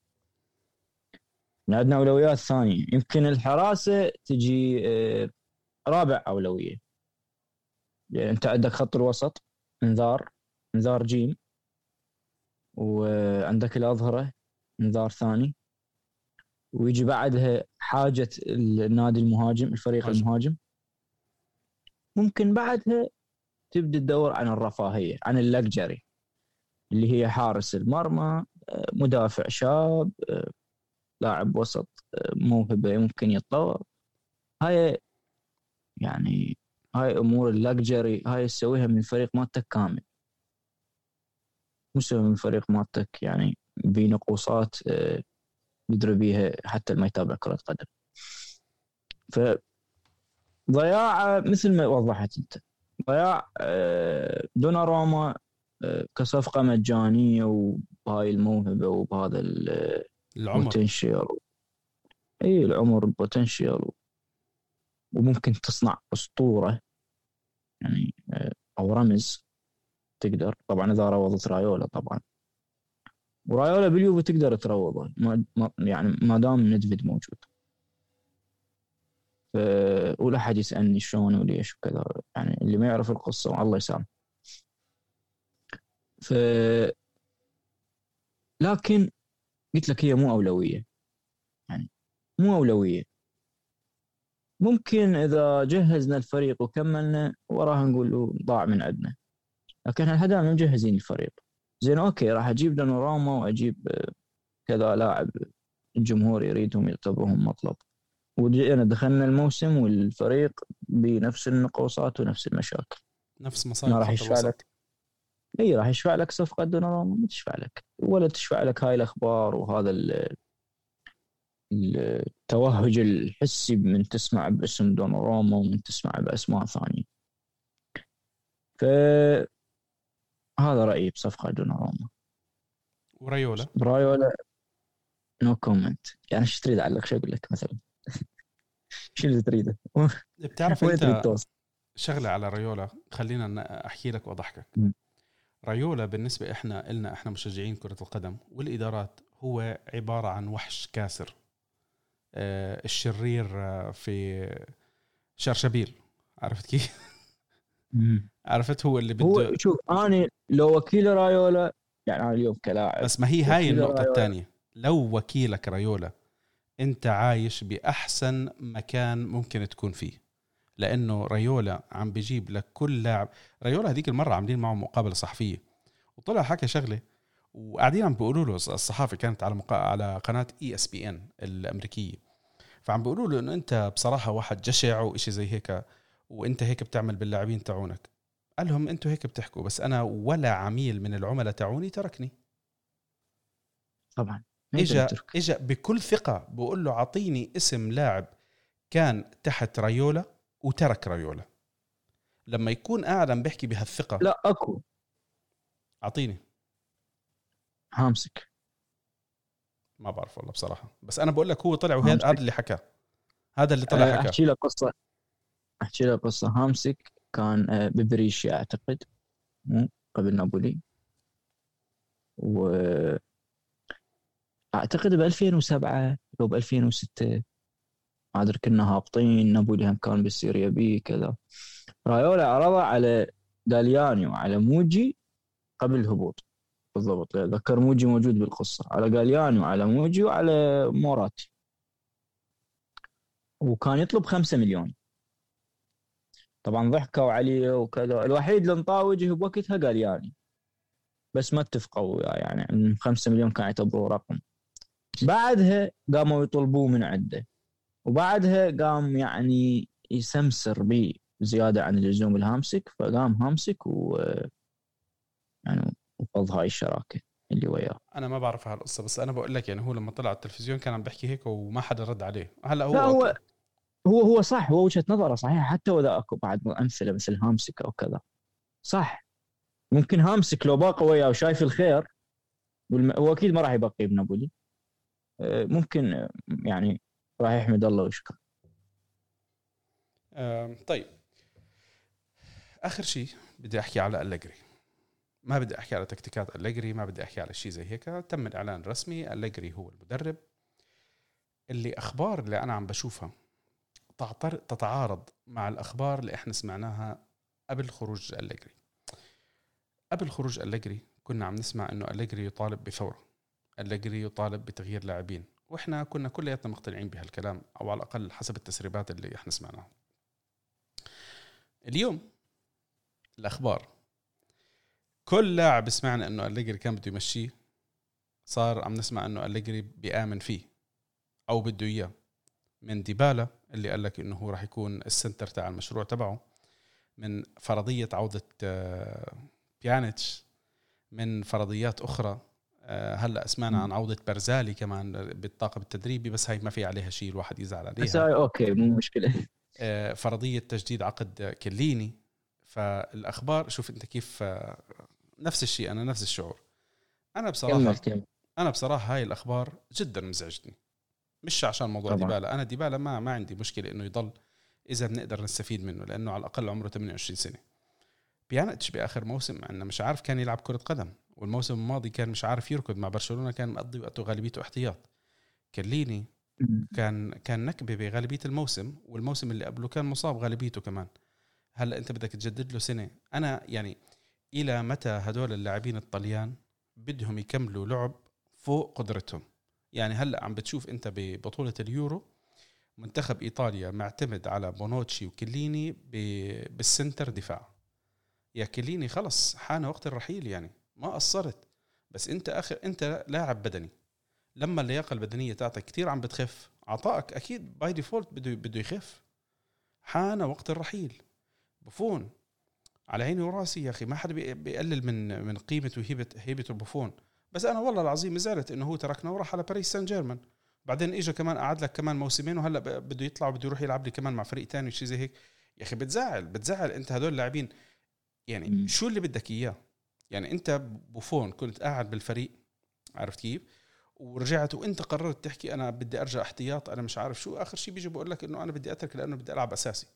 عندنا أولويات ثانية. يمكن الحراسة تجي رابع أولوية. يعني أنت عندك خط الوسط إنذار إنذار جيم وعندك الأظهرة انذار ثاني ويجي بعدها حاجة النادي المهاجم الفريق حاجة. المهاجم. ممكن بعدها تبدأ تدور عن الرفاهية عن اللكجري اللي هي حارس المرمى مدافع شاب لاعب وسط موهبة ممكن يتطور. هاي يعني هاي أمور اللكجري هاي تسويها من فريق مالتك كامل. مو من فريق مالتك يعني بنقوصات آه، يدري بيها حتى ما يتابع كرة قدم ف ضياع مثل ما وضحت أنت. ضياع آه، روما آه، كصفقة مجانية وبهاي الموهبة وبهذا العمر. إي العمر البوتنشيال وممكن تصنع أسطورة. يعني آه، أو رمز تقدر. طبعا إذا روضت رايولا طبعا. ورايولا باليوفي تقدر تروضه ما يعني ما دام ندفيد موجود. ف... ولا حد يسألني شلون وليش وكذا. يعني اللي ما يعرف القصة الله يسامح ف لكن قلت لك هي مو أولوية. يعني مو أولوية. ممكن إذا جهزنا الفريق وكملنا وراها نقول ضاع من عندنا. لكن إحنا ما مجهزين الفريق. زين أوكي راح أجيب دونوراما وأجيب كذا لاعب الجمهور يريدهم يعتبرهم مطلب. وجينا دخلنا الموسم والفريق بنفس النقوصات ونفس المشاكل نفس مصايب ما راح يشفع لك. إي راح يشفع لك صفقة دونوراما ما تشفع لك. ولا تشفع لك هاي الأخبار وهذا التوهج الحسي من تسمع باسم دوناروما ومن تسمع بأسماء ثانية. ف هذا رأيي بصفقة دوناروما وريولا رايولا no comment يعني إيش تريد أعلق؟ شو أقول لك مثلا؟ شو اللي تريده؟ بتعرف أنت شغلة على ريولا خلينا أحكي لك وأضحكك. ريولا بالنسبة إحنا إلنا إحنا مشجعين كرة القدم والإدارات هو عبارة عن وحش كاسر. آه، الشرير آه، في شرشبيل. عرفت كيف؟ عرفت هو اللي بده هو شوف أنا لو وكيل رايولا يعني أنا اليوم كلاعب. بس ما هي هاي النقطة الثانية. لو وكيلك رايولا أنت عايش بأحسن مكان ممكن تكون فيه. لأنه رايولا عم بيجيب لك كل لاعب. رايولا هذيك المرة عاملين معه مقابلة صحفية. وطلع حكى شغلة وقاعدين عم بيقولوا له الصحافة كانت على مقا... على قناة ESPN الأمريكية. فعم بيقولوا له إنه أنت بصراحة واحد جشع وإشي زي هيك. وانت هيك بتعمل باللاعبين تاعونك. قال لهم أنتوا هيك بتحكوا بس أنا ولا عميل من العملاء تاعوني تركني. طبعا اجى اجى بكل ثقة بقول له أعطيني اسم لاعب كان تحت رايولا وترك رايولا. لما يكون قاعد عم بيحكي بهالثقة. لا أكو. أعطيني. هامسك ما بعرف والله بصراحة. بس أنا بقول لك هو طلع وهذا هذا اللي حكى. هذا اللي طلع حكى. أحكي لك قصة. أحكي لك قصة. هامسك كان أه، ببريشيا أعتقد قبل نابولي. و أعتقد ب 2007 أو ب 2006 ما أدري كنا هابطين. نابولي هم كان بالسيريا بي كذا. رايولا عرضه على دالياني وعلى موجي قبل الهبوط. بالضبط. ذكر موجي موجود بالقصة. على جالياني وعلى موجي وعلى موراتي وكان يطلب خمسة مليون. طبعا ضحكوا عليه وكذا. الوحيد اللي مطاوجه بوقتها جالياني بس ما اتفقوا يعني. خمسة مليون كان يعتبروه رقم. بعدها قاموا يطلبوه من عنده. وبعدها قام يعني يسمسر بي زيادة عن اللزوم الهامسك. فقام هامسك و يعني وفض هاي الشراكة اللي وياه. أنا ما بعرف هالقصة بس أنا بقول لك يعني هو لما طلع على التلفزيون كان عم بيحكي هيك وما حدا رد عليه. هلا هو لا هو هو هو صح هو وجهة نظره صحيح حتى وإذا أكو بعد أمثلة مثل هامسك أو كذا. صح. ممكن هامسك لو باقي وياه وشايف الخير هو أكيد ما راح يبقي بنابولي آه، ممكن آه، يعني راح يحمد الله ويشكر طيب. آخر شيء بدي أحكي على أليجري. ما بدي أحكي على تكتيكات أليجري ما بدي أحكي على شيء زي هيك. تم الإعلان الرسمي أليجري هو المدرب. اللي أخبار اللي أنا عم بشوفها تتعارض مع الأخبار اللي إحنا سمعناها قبل خروج أليجري. قبل خروج أليجري كنا عم نسمع إنه أليجري يطالب بثوره أليجري يطالب بتغيير لاعبين وإحنا كنا كلياتنا مقتنعين بهالكلام أو على الأقل حسب التسريبات اللي إحنا سمعناها. اليوم الأخبار. كل لاعب سمعنا إنه أليجري كان بده يمشيه صار عم نسمع إنه أليجري بيآمن فيه أو بده إياه. من ديبالا اللي قال لك إنه هو راح يكون السنتر تاع المشروع تبعه. من فرضية عودة آه، بيانيتش من فرضيات أخرى آه، هلأ سمعنا عن عودة برزالي كمان بالطاقم التدريبي بس هاي ما في عليها شيء الواحد يزعل عليها. بس هاي okay مو مشكلة. آه، فرضية تجديد عقد كيليني. فالأخبار شوف أنت كيف نفس الشيء أنا نفس الشعور. أنا بصراحة كمل كمل. أنا بصراحة هاي الأخبار جدا مزعجتني. مش عشان موضوع طبعا. ديبالا. أنا ديبالا ما ما عندي مشكلة إنه يضل إذا بنقدر نستفيد منه لأنه على الأقل عمره 28 سنة. بيانتش بآخر موسم عندنا مش عارف كان يلعب كرة قدم والموسم الماضي كان مش عارف يركض مع برشلونة كان مقضي وقته غالبيته احتياط. كليني كان كان نكبة بغالبية الموسم والموسم اللي قبله كان مصاب غالبيته كمان. هلأ أنت بدك تجدد له سنة. أنا يعني إلى متى هدول اللاعبين الطليان بدهم يكملوا لعب فوق قدرتهم؟ يعني هلا عم بتشوف انت ببطولة اليورو منتخب إيطاليا معتمد على بونوتشي وكيليني بال center دفاع. يا كيليني خلص حان وقت الرحيل يعني ما قصرت. بس انت اخر انت لاعب بدني. لما اللياقة البدنية تاعتك كثير عم بتخف. عطائك أكيد by default بده بده يخف. حان وقت الرحيل. بوفون. على عيني وراسي يا أخي ما حدا بيقلل من من قيمة وهيبه هيبة البوفون. بس أنا والله العظيم زعلت إنه هو تركنا وراح على باريس سان جيرمان بعدين اجى كمان قعد لك كمان موسمين وهلأ بده يطلع وبده يروح يلعب لي كمان مع فريق تاني شيء زي هيك. يا أخي بتزعل بتزعل. أنت هدول اللاعبين يعني م. شو اللي بدك إياه؟ يعني أنت بوفون كنت قاعد بالفريق عرفت كيف؟ ورجعت وأنت قررت تحكي أنا بدي أرجع احتياط أنا مش عارف شو. آخر شيء بيجي بقول لك إنه أنا بدي أترك لأنه بدي ألعب أساسي.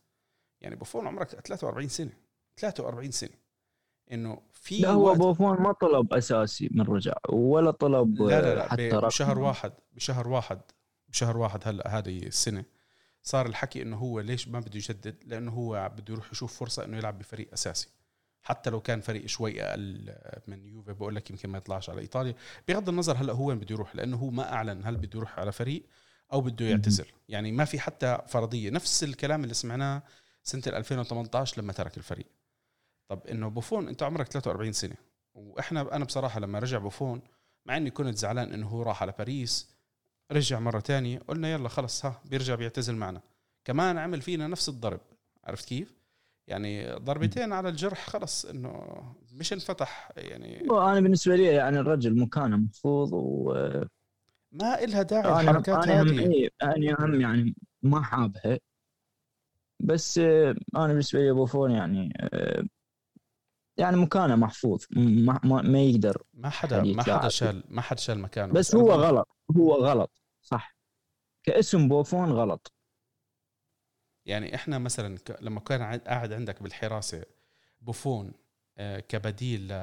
يعني بوفون عمرك 43 سنة 43 سنة. إنه في لا هو بوفون ما طلب أساسي من رجع ولا طلب لا لا لا حتى بشهر واحد بشهر واحد بشهر واحد هلا هذه السنة صار الحكي إنه هو ليش ما بده يجدد؟ لأنه هو بده يروح يشوف فرصة إنه يلعب بفريق أساسي. حتى لو كان فريق شوي أقل من يوفي بقول لك يمكن ما يطلعش على إيطاليا. بغض النظر هلا هو وين بده يروح لأنه هو ما أعلن هل بده يروح على فريق أو بده يعتزل. يعني ما في حتى فرضية. نفس الكلام اللي سمعناه سنة 2018 لما ترك الفريق. طب إنه بوفون أنت عمرك 43 سنة. وإحنا أنا بصراحة لما رجع بوفون مع إني كنت زعلان إنه هو راح على باريس رجع مرة تانية قلنا يلا خلص ها بيرجع بيعتزل معنا. كمان عمل فينا نفس الضرب عرفت كيف؟ يعني ضربتين على الجرح خلص إنه مش انفتح يعني أنا بالنسبة لي يعني الرجل مكانه محفوظ و ما إلها داعي الحركات أنا هم هذه إيه، أنا هم يعني ما حابها. بس آه، أنا بالنسبة لي بوفون يعني آه، يعني مكانه محفوظ ما, ما, ما يقدر ما حدا ما حدا. شال ما حدا شال مكانه. بس أنا هو بقول- غلط هو غلط صح. كاسم بوفون غلط. يعني إحنا مثلا لما كان قاعد عندك بالحراسة بوفون آه، كبديل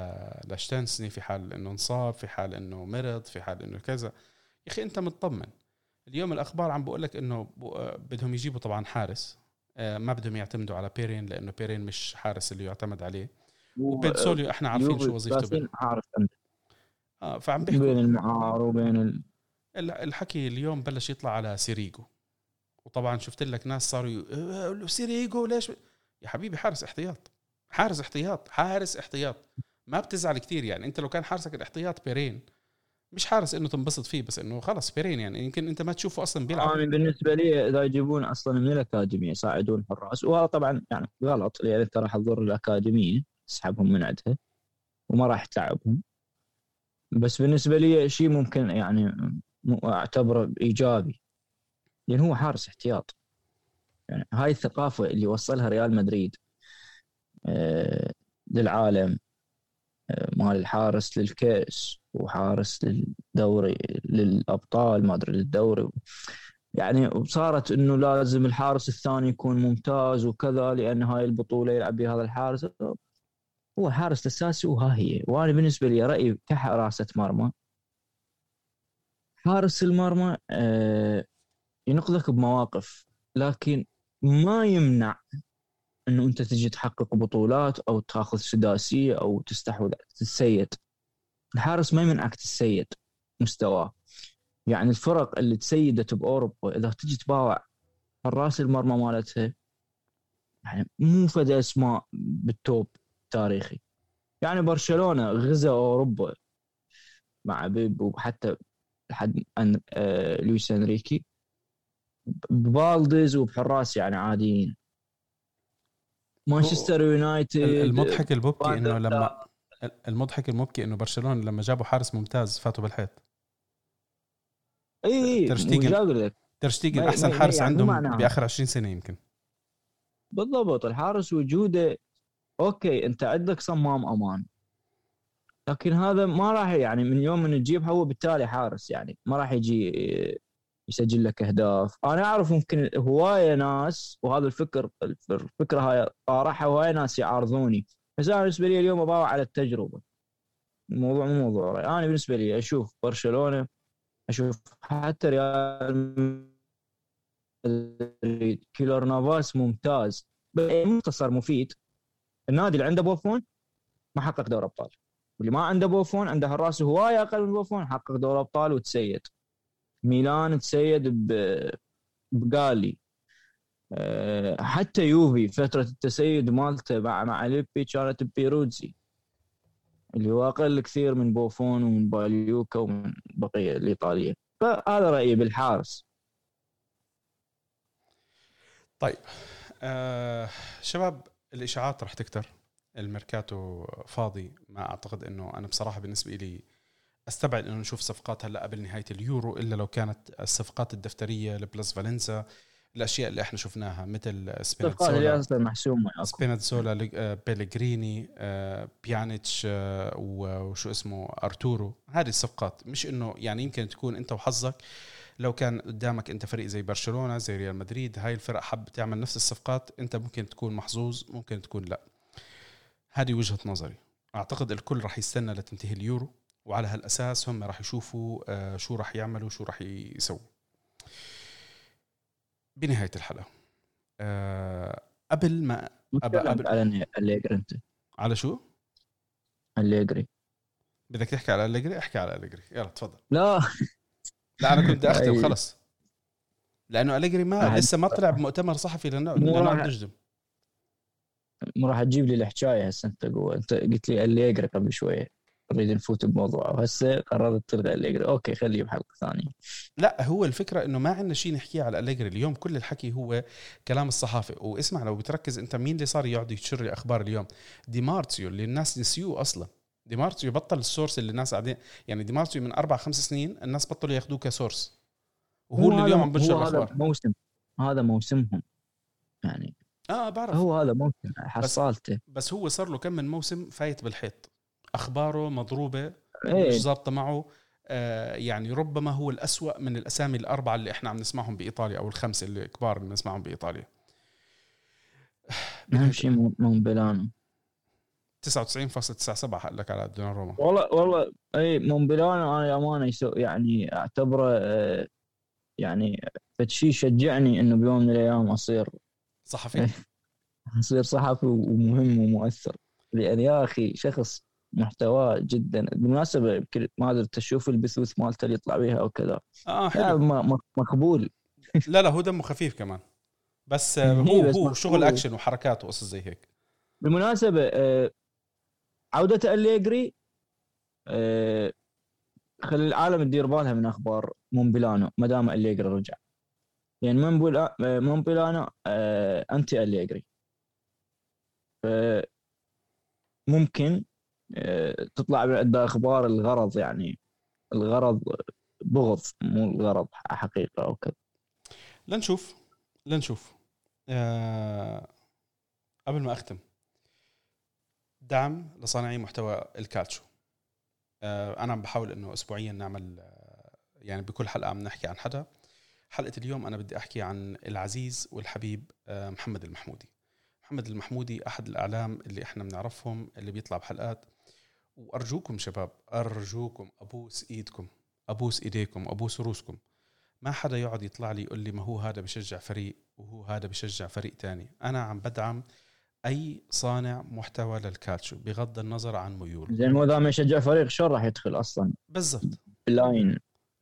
لشتنسني في حال إنه انصاب في حال إنه مرض في حال إنه كذا. يا أخي أنت مطمن. اليوم الأخبار عم بقول لك إنه آه، بدهم يجيبوا طبعا حارس. آه، ما بدهم يعتمدوا على بيرين لأنه بيرين مش حارس اللي يعتمد عليه. وبينسوليو إحنا عارفين شو وظيفته عارف عنده آه فعم بين بيحكوا المعار وبين ال... ال- الحكي اليوم بلش يطلع على سيريجو. وطبعا شفت لك ناس صاروا ي- "آه، له سيريجو ليش يا حبيبي حارس احتياط. حارس احتياط حارس احتياط. ما بتزعل كثير يعني. انت لو كان حارسك الاحتياط بيرين مش حارس إنه تنبسط فيه بس إنه خلص بيرين يعني. يمكن أنت ما تشوفه أصلا بيلعب. أنا بالنسبة لي إذا يجيبون أصلا من الأكاديمية يساعدون حراس. وهذا طبعا يعني غلط لأن انت راح تضر الأكاديمية تسحبهم من عندها وما راح تلعبهم. بس بالنسبة لي شيء ممكن يعني م- أعتبره إيجابي. لأن هو حارس احتياط. يعني هاي الثقافة اللي وصلها ريال مدريد آه، للعالم آه، مال الحارس للكأس وحارس للدوري للأبطال ما أدري للدوري. يعني وصارت إنه لازم الحارس الثاني يكون ممتاز وكذا لأن هاي البطولة يلعب بها هذا الحارس. هو الحارس الاساسي وها هي. وأنا بالنسبة لي رأيي كحراسة مرمى. حارس المرمى آه، ينقذك بمواقف لكن ما يمنع إنه أنت تجي تحقق بطولات أو تأخذ سداسية أو تستحوذ تتسيد الحارس ما يمنعك تتسيد مستواه. يعني الفرق اللي تسيدت بأوروبا إذا تجي تباوع حراس المرمى مالتها يعني مو فد أسماء بالتوب. تاريخي. يعني برشلونة غزا أوروبا مع بيب وحتى لحد أن... آه... لويس إنريكي بفالديز وبحراس يعني عاديين. مانشستر يونايتد المضحك المبكي إنه لما المضحك المبكي إنه برشلونة لما جابوا حارس ممتاز فاتوا بالحيط. إي تير شتيجن ما- أحسن حارس يعني عندهم. بآخر 20 سنة يمكن. بالضبط الحارس وجوده okay انت عندك صمام أمان. لكن هذا ما راح يعني من يوم من تجيبه هو بالتالي حارس يعني ما راح يجي يسجل لك أهداف. أنا أعرف ممكن هواية ناس وهذا الفكر الفكرة هاي طارحها هواية ناس يعارضوني. بس أنا بالنسبة لي اليوم أباوع على التجربة. الموضوع مو موضوع رأي. أنا بالنسبة لي أشوف برشلونة أشوف حتى ريال مدريد. كيلور نافاس ممتاز. مختصر مفيد. النادي اللي عنده بوفون ما حقق دوري أبطال. واللي ما عنده بوفون عنده حراس هواية أقل من بوفون حقق دوري أبطال وتسيد. ميلان تسيد ب- بقالي. أه، حتى يوفي فترة التسيد مالته مع مع ليبي كانت ببيروتزي اللي هو أقل كثير من بوفون ومن باليوكا ومن بقية الإيطالية. فهذا رأيي بالحارس. طيب آه شباب الإشاعات رح تكتر. الميركاتو فاضي. ما أعتقد إنه أنا بصراحة بالنسبة لي أستبعد إنه نشوف صفقات هلأ قبل نهاية اليورو إلا لو كانت الصفقات الدفترية ل plusvalenza الأشياء اللي إحنا شفناها مثل أصلا محسومه آه، بيلغريني آه، بيانيتش آه، وشو اسمه أرتورو. هذه الصفقات. مش إنه يعني يمكن تكون أنت وحظك لو كان قدامك انت فريق زي برشلونة زي ريال مدريد هاي الفرق حب تعمل نفس الصفقات انت ممكن تكون محظوظ ممكن تكون لا. هذه وجهة نظري. أعتقد الكل راح يستنى لتنتهي اليورو وعلى هالأساس هم راح يشوفوا آه، شو راح يعملوا شو راح يسووا. بنهاية الحلقة. آه، قبل ما قبل- على أليجري أنت؟ على شو؟ أليجري. بدك تحكي على أليجري؟ احكي على أليجري. يلا تفضل. لا. لا أنا كنت أختم أي. خلص. لأنه أليجري ما أحد- لسه ما طلع بمؤتمر صحفي لأنه راح- عم نجدم مو راح تجيب لي الحكاية هسه أنت قوة. أنت قلت لي أليجري قبل شوية. نريد نفوت بموضوع وهسه قررت تلغي أليجري. okay خليه بحلقة ثانية. لا هو الفكرة إنه ما عندنا شيء نحكيه على أليجري. اليوم كل الحكي هو كلام الصحافة. واسمع لو بتركز أنت مين اللي صار يقعد ينشر أخبار اليوم؟ دي مارزيو اللي الناس نسيوه أصلا. دي مارزيو بطل ال source اللي الناس قاعدين يعني دي مارزيو من أربع خمس سنين الناس بطلوا ياخذوه ك source. وهو اللي اليوم عم بنشر الاخبار موسم. هذا موسمهم. يعني آه بعرف. هو هذا موسم. حصالته. بس هو صار له كم من موسم فايت بالحيط. أخباره مضروبة مش إيه ظابطة معه. آه يعني ربما هو الأسوأ من الأسامي الأربعة اللي إحنا عم نسمعهم بإيطاليا أو الخمسة اللي كبار اللي نسمعهم بإيطاليا. اهم شيء مو مو بيلانو 99.97 حق لك على دوناروما والله والله إي مونبيلانو أنا أمانة يعني أعتبره آه، يعني فشي يشجعني إنه بيوم من الأيام أصير صحفي. أصير صحفي ومهم ومؤثر. لأن يا أخي شخص محتواه جدا. بالمناسبة يمكن ما أدري تشوف البثوث مالته اللي يطلع بيها أو كذا آه حلو. مقبول. لا لا هو دمه خفيف كمان. بس آه، إيه، هو بس هو. شغل أكشن وحركات وقصص زي هيك. بالمناسبة عودة أليجري آه، خلي العالم تدير بالها من أخبار مونبيلانو ما دام أليجري رجع. يعني مونبيلانو آه، أنتي أليجري. ممكن آه، تطلع عنده أخبار الغرض يعني الغرض بغض مو الغرض حقيقة أو كذا. لنشوف لنشوف. قبل ما أختم. دعم لصانعي محتوى الكالتشو. آه أنا بحاول إنه اسبوعيا نعمل آه يعني بكل حلقة عم نحكي عن حدا. حلقة اليوم أنا بدي أحكي عن العزيز والحبيب آه محمد المحمودي. محمد المحمودي أحد الأعلام اللي إحنا بنعرفهم اللي بيطلع بحلقات. وأرجوكم شباب أرجوكم أبوس إيدكم أبوس إيديكم أبوس رؤوسكم. ما حدا يقعد يطلع لي يقول لي ما هو هذا بشجع فريق وهو هذا بشجع فريق تاني. أنا عم بدعم أي صانع محتوى لل calcio بغض النظر عن ميول. زين مو دام يشجع فريق شلون راح يدخل أصلا. بالضبط. بلاين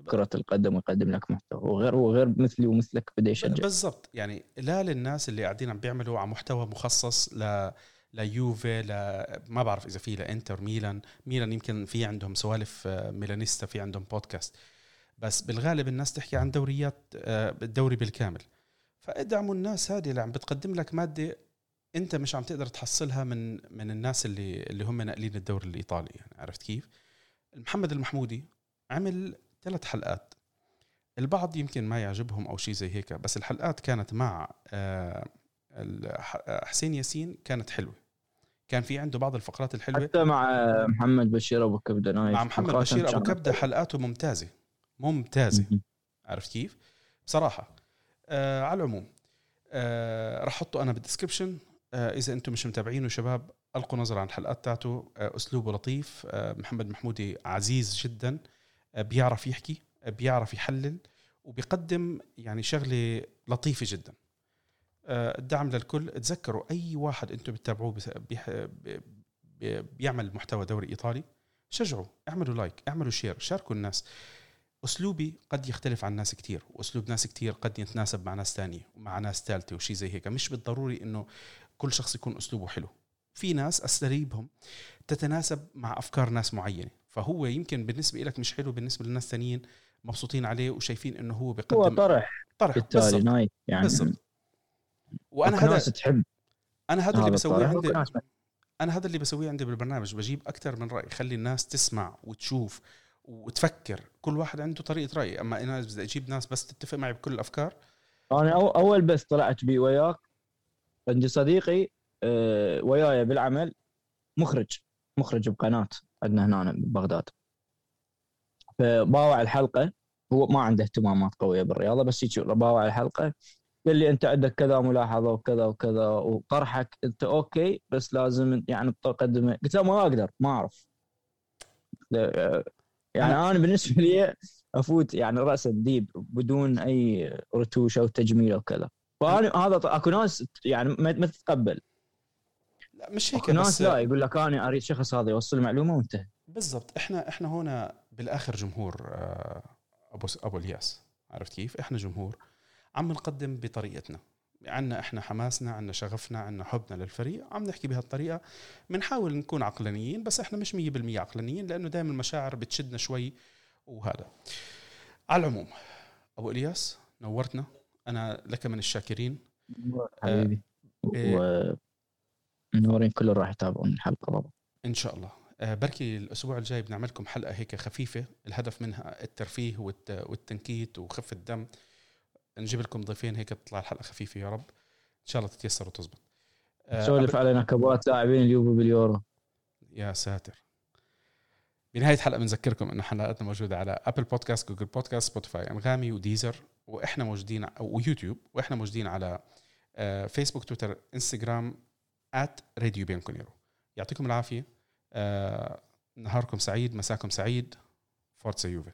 كرة القدم ويقدم لك محتوى وغير وغير مثلي ومثلك بدا يشجع بالضبط. يعني لا للناس اللي قاعدين عم بيعملوا على محتوى مخصص ل ليوفي ل ما بعرف إذا في لإنتر ميلان. ميلان يمكن في عندهم سوالف آه، ميلانيستا في عندهم بودكاست. بس بالغالب الناس تحكي عن دوريات آه، الدوري بالكامل. فإدعموا الناس هذه اللي عم بتقدم لك مادة انت مش عم تقدر تحصلها من من الناس اللي اللي هم ناقلين الدوري الإيطالي يعني عرفت كيف؟ محمد المحمودي عمل ثلاث حلقات. البعض يمكن ما يعجبهم أو شيء زي هيك بس الحلقات كانت مع آه، حسين ياسين كانت حلوة. كان في عنده بعض الفقرات الحلوة. حتى مع محمد بشير أبو كبدة نايف. مع محمد بشير أبو كبدة حلقاته ممتازة. ممتازة. عرفت كيف؟ بصراحة. آه على العموم آه راح أحطه أنا بال description إذا أنتم مش متابعينه شباب ألقوا نظرة عن الحلقات تاعته آه أسلوبه لطيف. آه محمد محمودي عزيز جدا. آه بيعرف يحكي آه بيعرف يحلل وبيقدم يعني شغلة لطيفة جدا. آه الدعم للكل. تذكروا أي واحد أنتم بتتابعوه بيعمل محتوى دوري إيطالي شجعوا اعملوا like اعملوا share شاركوا الناس. أسلوبي قد يختلف عن ناس كتير وأسلوب ناس كتير قد يتناسب مع ناس تانية ومع ناس ثالثه وشي زي هيك. مش بالضروري إنه كل شخص يكون أسلوبه حلو. في ناس اساليبهم تتناسب مع أفكار ناس معينة. فهو يمكن بالنسبة لك مش حلو بالنسبة للناس تانيين مبسوطين عليه وشايفين إنه هو هو بيقدم طرح طرح بالتالي نايف يعني. بالضبط. وأنا هذا ناس تحب. أنا هذا اللي بسويه عندي أنا هذا اللي بسويه عندي بالبرنامج. بجيب أكثر من رأي خلي الناس تسمع وتشوف وتفكر. كل واحد عنده طريقة رأي. أما أنا بدي أجيب ناس بس تتفق معي بكل الأفكار أنا أو أول بث طلعت بيه وياك عندي صديقي آه، وياي بالعمل مخرج مخرج بقناة عندنا هنا ببغداد فباوع الحلقة هو ما عنده اهتمامات قوية بالرياضة بس يجي باوع الحلقة قال لي أنت عندك كذا ملاحظة وكذا وكذا وطرحك انت okay بس لازم يعني تقدمه قلت له ما أقدر ما أعرف. يعني أنا بالنسبة لي أفوت يعني رأس الديب بدون أي رتوش أو تجميل أو كذا. فانا هذا أكو ناس يعني ما تتقبل. لا مش هيك أكو ناس بس لا يقول لك أنا أريد شخص هذا يوصل معلومه وانتهى. بالضبط. إحنا إحنا هنا بالآخر جمهور آه، أبو أبو الياس. عرفت كيف؟ إحنا جمهور. عم نقدم بطريقتنا. عنا إحنا حماسنا عنا شغفنا عنا حبنا للفريق. عم نحكي بهالطريقة. بنحاول نكون عقلانيين بس إحنا مش 100% عقلانيين لأنه دائما المشاعر بتشدنا شوي وهذا. على العموم أبو الياس نورتنا. أنا لك من الشاكرين. حبيبي. إيه. و منورين كل راح يتابعون الحلقة طبعا إن شاء الله. آه، بركي الأسبوع الجاي بنعمل لكم حلقة هيك خفيفة. الهدف منها الترفيه والت- والتنكيت وخفه الدم. نجيب لكم ضيفين هيك تطلع الحلقة خفيفة يا رب. إن شاء الله تتيسر وتزبط. آه، سولف على نكبات لاعبين اليوفي باليورو. يا ساتر. بنهاية الحلقة بنذكركم إنه حلقاتنا موجودة على Apple Podcast، Google Podcast، Spotify، أنغامي و Deezer وإحنا موجودين ويوتيوب وإحنا موجودين على فيسبوك، تويتر، انستغرام Radio Bianconero يعطيكم العافية. آه، نهاركم سعيد مساكم سعيد. forza Juve